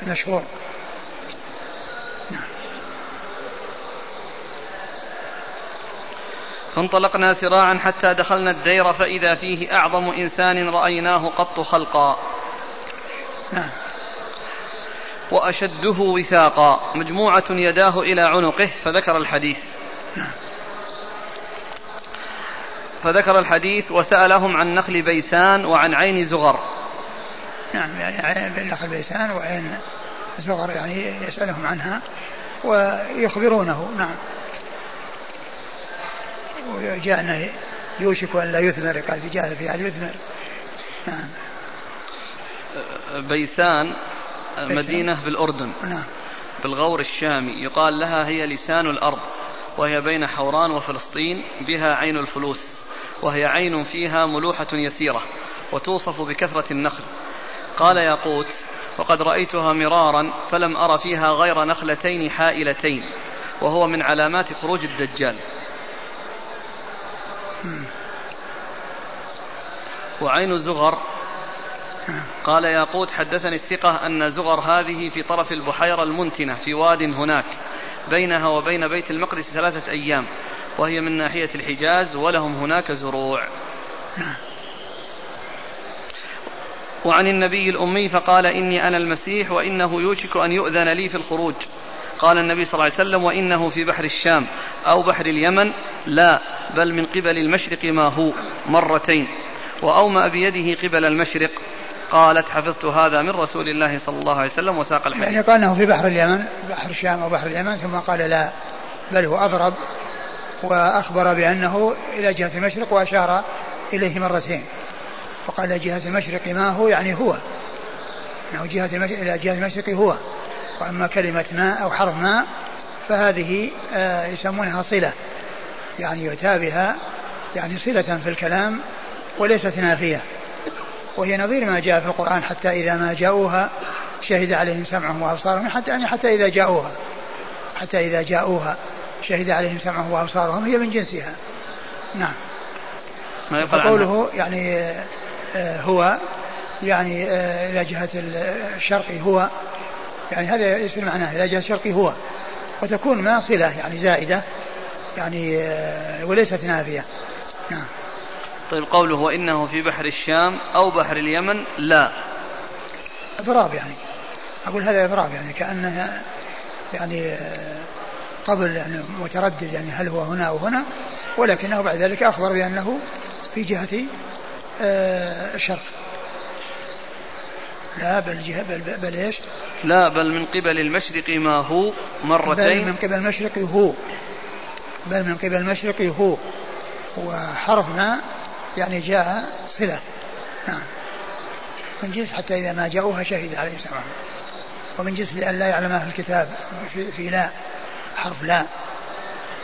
المشهور. فانطلقنا سراعا حتى دخلنا الدير فإذا فيه أعظم إنسان رأيناه قط خلقا. نعم. وأشده وثاقا. مجموعة يداه إلى عنقه فذكر الحديث. فذكر الحديث وسألهم عن نخل بيسان وعن عين زغر. نعم يعني عين نخل بيسان وعين زغر يعني يسألهم عنها ويخبرونه. نعم. وجاء أنه يوشك أن لا يثمر قال في جاء في يثمر. نعم. بيسان مدينة بالأردن. نعم. بالغور الشامي. يقال لها هي لسان الأرض وهي بين حوران وفلسطين بها عين الفلوس وهي عين فيها ملوحة يسيرة وتوصف بكثرة النخل. قال ياقوت وقد رأيتها مرارا فلم أر فيها غير نخلتين حائلتين وهو من علامات خروج الدجال. وعين زغر قال ياقوت حدثني الثقة أن زغر هذه في طرف البحيرة المنتنة في واد هناك بينها وبين بيت المقدس ثلاثة أيام وهي من ناحية الحجاز ولهم هناك زروع. وعن النبي الأمي فقال إني أنا المسيح وإنه يوشك أن يؤذن لي في الخروج. قال النبي صلى الله عليه وسلم وإنه في بحر الشام أو بحر اليمن لا بل من قبل المشرق ما هو مرتين. وأومأ بيده قبل المشرق. قالت حفظت هذا من رسول الله صلى الله عليه وسلم وساق الحديث. يعني قال إنه في بحر اليمن بحر الشام أو بحر اليمن ثم قال لا بل هو أضرب وأخبر بأنه إلى جهة المشرق وأشار إليه مرتين. وقال جهة المشرق ما هو؟ يعني هو. إنه جهة المشرق إلى جهة المشرق هو. وأما كلمة ما أو حرف ما فهذه آه يسمونها صلة. يعني يؤتى بها يعني صلة في الكلام وليست نافية. وهي نظير ما جاء في القرآن حتى إذا ما جاءوها شهد عليهم سمعهم وأبصارهم حتى يعني حتى إذا جاءوها حتى إذا جاءوها شهد عليهم سمعهم وأبصارهم هي من جنسها. نعم. ما فقوله يعني آه، هو يعني آه، إلى جهة الشرق هو يعني هذا يصير معناه إلى جهة الشرق هو. وتكون ما صلة يعني زائدة يعني آه، وليست نافية. نعم. طيب قوله وإنه في بحر الشام أو بحر اليمن لا. إضراب يعني. أقول هذا إضراب يعني كأنها يعني قبل يعني متردد يعني هل هو هنا أو هنا ولكنه بعد ذلك أخبر بأنه في جهة آه، الشرق. لا بل جهة بل, بل, بل إيش؟ لا بل من قبل المشرق ما هو مرتين. بل من قبل المشرق هو. بل من قبل المشرق هو. وحرف ما يعني جاء صلة. نعم. من جنس حتى إذا ما جاءوها شهد عليه السلام. ومن جنس لأن لا يعلم أهل الكتاب. في, في لا. حرف لا.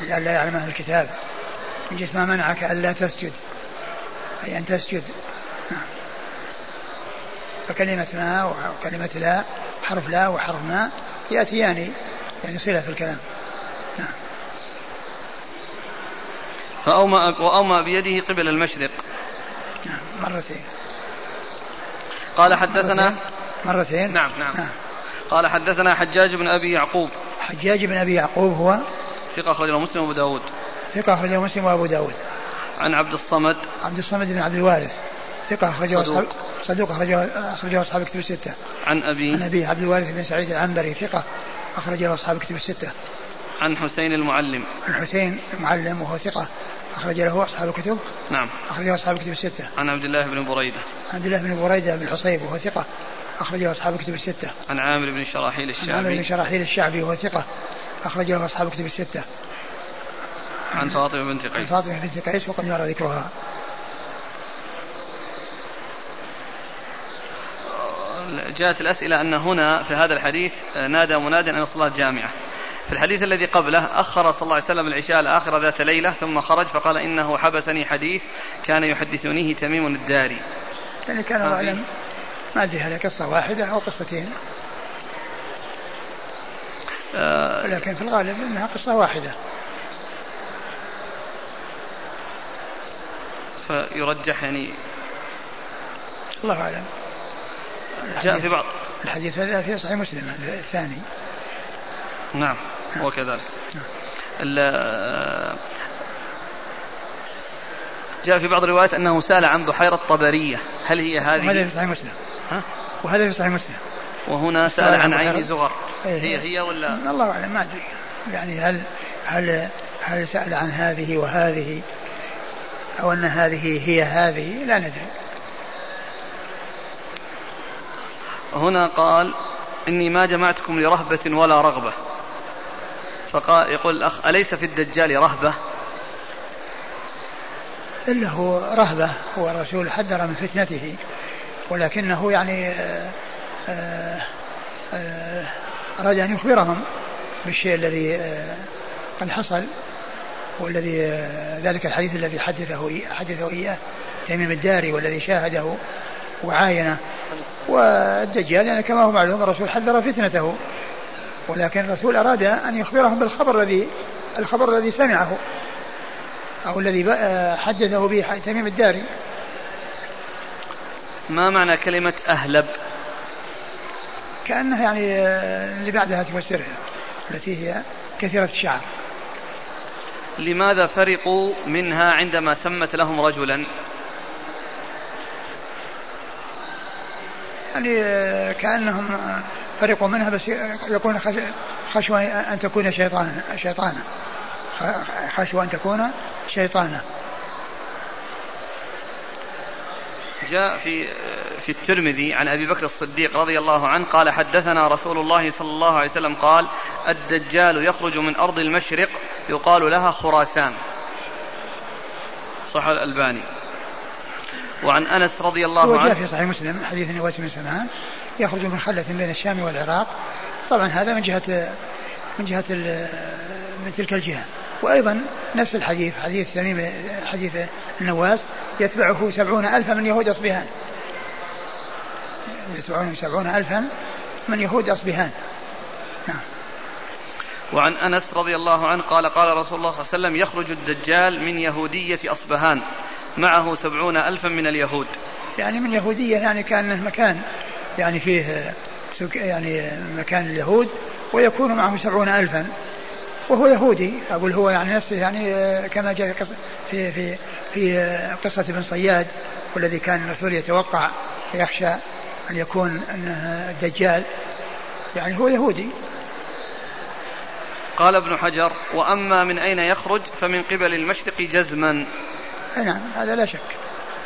لأن لا يعلم أهل الكتاب. من جنس ما منعك ألا تسجد. أي أن تسجد. نعم. فكلمة ما وكلمة لا. حرف لا وحرف ما يأتيان. يعني صلة في الكلام. نعم. فأومأ وأومأ بيده قبل المشرق. مرتين. قال حدثنا مرتين. نعم نعم, نعم. قال حدثنا حجاج بن أبي يعقوب. حجاج بن أبي يعقوب هو؟ ثقة أخرجه مسلم وأبو داود. ثقة أخرجه مسلم وأبو داود. عن عبد الصمد. عبد الصمد بن عبد الوارث. ثقة أخرجه أصحاب صدوق أخرجه أخرجه أصحاب كتب الستة. عن أبي. عن أبي عبد الوارث بن سعيد العنبري. ثقة أخرجه أصحاب كتب الستة. عن حسين المعلم. عن حسين المعلم وهو ثقة أخرج له أصحاب الكتب. نعم. أخرجه أصحاب الكتب الستة. عن عبد الله بن بريدة. عن عبد الله بن بريدة بن حصيب وهو ثقة أخرجه أصحاب الكتب الستة. عن عامر بن شراحيل الشعبي. عن عامر بن شراحيل الشعبي وهو ثقة أخرج له أصحاب الكتب الستة. عن فاطمة بنت قيس. عن فاطمة بنت قيس وقد مر ذكرها. جاءت الأسئلة أن هنا في هذا الحديث نادى مناد أن الصلاة جامعة في الحديث الذي قبله أخر صلى الله عليه وسلم العشاء الآخرة ذات ليلة ثم خرج فقال إنه حبسني حديث كان يحدثنيه تميم الداري. يعني كان أعلم ما أدري هل قصة واحدة أو قصتين. آه لكن في الغالب أنها قصة واحدة. فيرجح يعني الله أعلم. جاء في بعض. الحديث هذا في صحيح مسلم الثاني. نعم هو كذلك. نعم. جاء في بعض الروايات أنه سأل عن بحيرة طبرية هل هي هذه؟ وهذا في صحيح مسلم. ها؟ وهذا في صحيح مسلم. وهنا سأل عن عين زغر. إيه. هي هي ولا؟ الله أعلم ما أدري. يعني هل هل هل سأل عن هذه وهذه؟ أو أن هذه هي هذه؟ لا ندري. هنا قال إني ما جمعتكم لرهبة ولا رغبة. فقال يقول الأخ أليس في الدجال رهبة؟ هو رهبة هو الرسول حذر من فتنته ولكنه يعني آه، آه، آه، أراد أن يخبرهم بالشيء الذي قد حصل والذي ذلك الحديث الذي حدثه حدثه إياه تميم الداري والذي شاهده وعاينه. والدجال يعني كما هو معلوم الرسول حذر فتنته. ولكن الرسول أراد أن يخبرهم بالخبر الذي الخبر الذي سمعه أو الذي حدثه به تميم الداري. ما معنى كلمة أهلب؟ كأنها يعني اللي بعدها تفسرها التي هي كثيرة الشعر. لماذا فرقوا منها عندما سمت لهم رجلا؟ يعني كأنهم فرقوا منها بس يكون خشوة أن تكون شيطانا. شيطانا خشوة أن تكون شيطانا. جاء في في الترمذي عن أبي بكر الصديق رضي الله عنه قال حدثنا رسول الله صلى الله عليه وسلم قال الدجال يخرج من أرض المشرق يقال لها خراسان. صح الألباني. وعن أنس رضي الله عنه وجاء في صحيح مسلم حديث نواس بن سمعان يخرج من خلة بين الشام والعراق. طبعا هذا من جهة من جهة من تلك الجهة. وأيضا نفس الحديث حديث تميم حديث النواس يتبعه سبعون ألفا من يهود أصبهان. يتبعونه سبعون ألفا من يهود أصبهان. نعم. وعن أنس رضي الله عنه قال قال رسول الله صلى الله عليه وسلم يخرج الدجال من يهودية أصبهان. معه سبعون ألفا من اليهود. يعني من يهودية يعني كأن مكان يعني فيه يعني مكان اليهود ويكون معه سبعون ألفا. وهو يهودي أقول هو يعني نفسه يعني كما جاء في في في قصة ابن صياد والذي كان الرسول يتوقع يخشى أن يكون أنه دجال يعني هو يهودي. قال ابن حجر وأما من أين يخرج فمن قبل المشرق جزما. نعم هذا لا شك.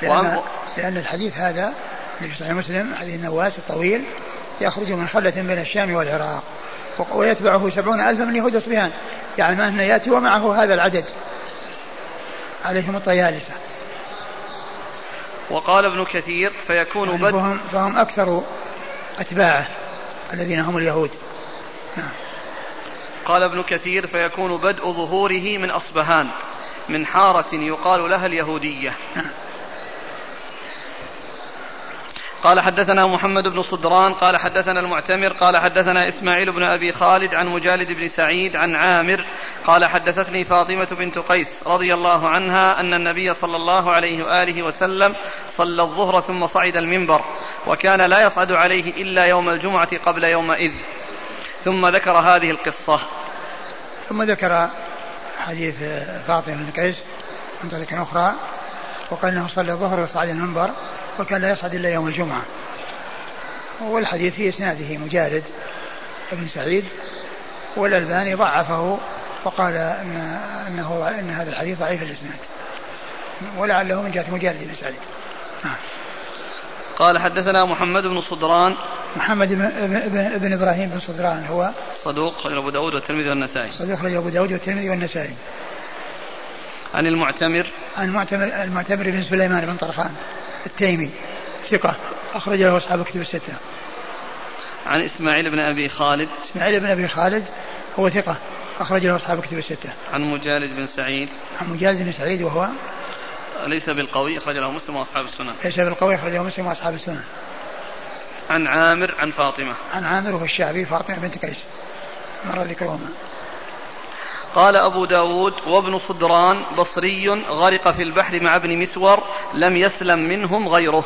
لأن, لأن الحديث هذا في صحيح مسلم حديث النواس الطويل يخرج من خلة بين الشام والعراق ويتبعه سبعون ألفا من يهود أصبهان يعني ما أنه يأتي ومعه هذا العدد. عليهم الطيالسة. وقال ابن كثير فيكون يعني بدء فهم, فهم أكثر أتباعه الذين هم اليهود. نعم. قال ابن كثير فيكون بدء ظهوره من أصبهان من حارة يقال لها اليهودية. قال حدثنا محمد بن صدران قال حدثنا المعتمر قال حدثنا إسماعيل بن أبي خالد عن مجالد بن سعيد عن عامر قال حدثتني فاطمة بنت قيس رضي الله عنها أن النبي صلى الله عليه وآله وسلم صلى الظهر ثم صعد المنبر وكان لا يصعد عليه إلا يوم الجمعة قبل يومئذ ثم ذكر هذه القصة. ثم ذكر حديث فاطمة بن قيس من طريق أخرى وقال أنه صلى الظهر وصعد المنبر وكان لا يصعد إلا يوم الجمعة. والحديث في إسناده مجالد بن سعيد والألباني ضعفه وقال إن أنه إن هذا الحديث ضعيف الإسناد. ولعله من جهة مجالد بن سعيد. نعم. قال حدثنا محمد بن صدران. محمد بن, بن, بن إبراهيم بن صدران هو صدوق أبو داود والترمذي والنسائي. صدوق أبو داود والترمذي والنسائي. عن المعتمر. عن المعتمر المعتمر بن سليمان بن طرخان. التيمي. ثقة. أخرج له أصحاب كتب الستة. عن إسماعيل بن أبي خالد. إسماعيل بن أبي خالد هو ثقة. أخرج له أصحاب كتب الستة. عن مجالد بن سعيد. عن مجالد بن سعيد وهو ليس بالقوي أخرج له مسلم وأصحاب السنن. ليس بالقوي أخرج له مسلم وأصحاب السنن. عن عامر عن فاطمة. عن عامر وهو الشعبي فاطمة بنت قيس مر ذكرهما. قال أبو داود وابن صدران بصري غرق في البحر مع ابن مسور لم يسلم منهم غيره.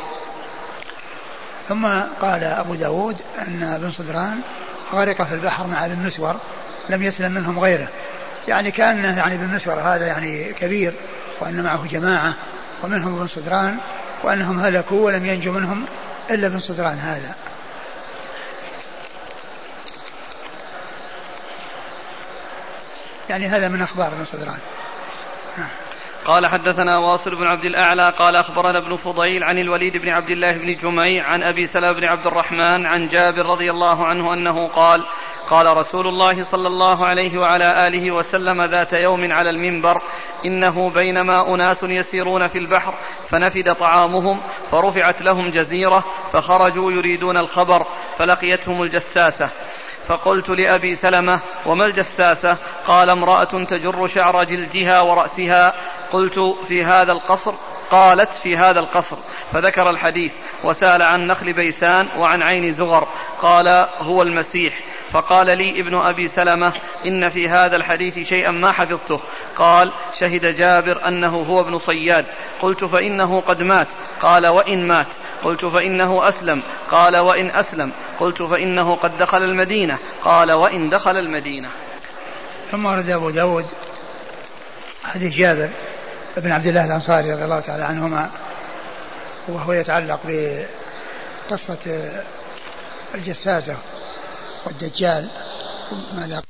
ثم قال أبو داود أن ابن صدران غرق في البحر مع ابن مسور لم يسلم منهم غيره. يعني كان يعني ابن مسور هذا يعني كبير وأن معه جماعة ومنهم ابن صدران وأنهم هلكوا ولم ينجو منهم إلا ابن صدران هذا. يعني هذا من أخبار ابن صدران. قال حدثنا واصل بن عبد الأعلى قال أخبرنا ابن فضيل عن الوليد بن عبد الله بن جميع عن أبي سلمة بن عبد الرحمن عن جابر رضي الله عنه أنه قال قال رسول الله صلى الله عليه وعلى آله وسلم ذات يوم على المنبر إنه بينما أناس يسيرون في البحر فنفد طعامهم فرفعت لهم جزيرة فخرجوا يريدون الخبر فلقيتهم الجساسة فقلت لأبي سلمة وما الجساسة؟ قال امرأة تجر شعر جلدها ورأسها. قلت في هذا القصر؟ قالت في هذا القصر. فذكر الحديث وسأل عن نخل بيسان وعن عين زغر قال هو المسيح. فقال لي ابن أبي سلمة إن في هذا الحديث شيئا ما حفظته. قال شهد جابر أنه هو ابن صياد. قلت فإنه قد مات. قال وإن مات؟ قلت فإنه أسلم. قال وإن أسلم. قلت فإنه قد دخل المدينة. قال وإن دخل المدينة. ثم ورد أبو داود حديث جابر بن عبد الله الأنصاري رضي الله تعالى عنهما وهو يتعلق بقصة الجساسة والدجال ماذا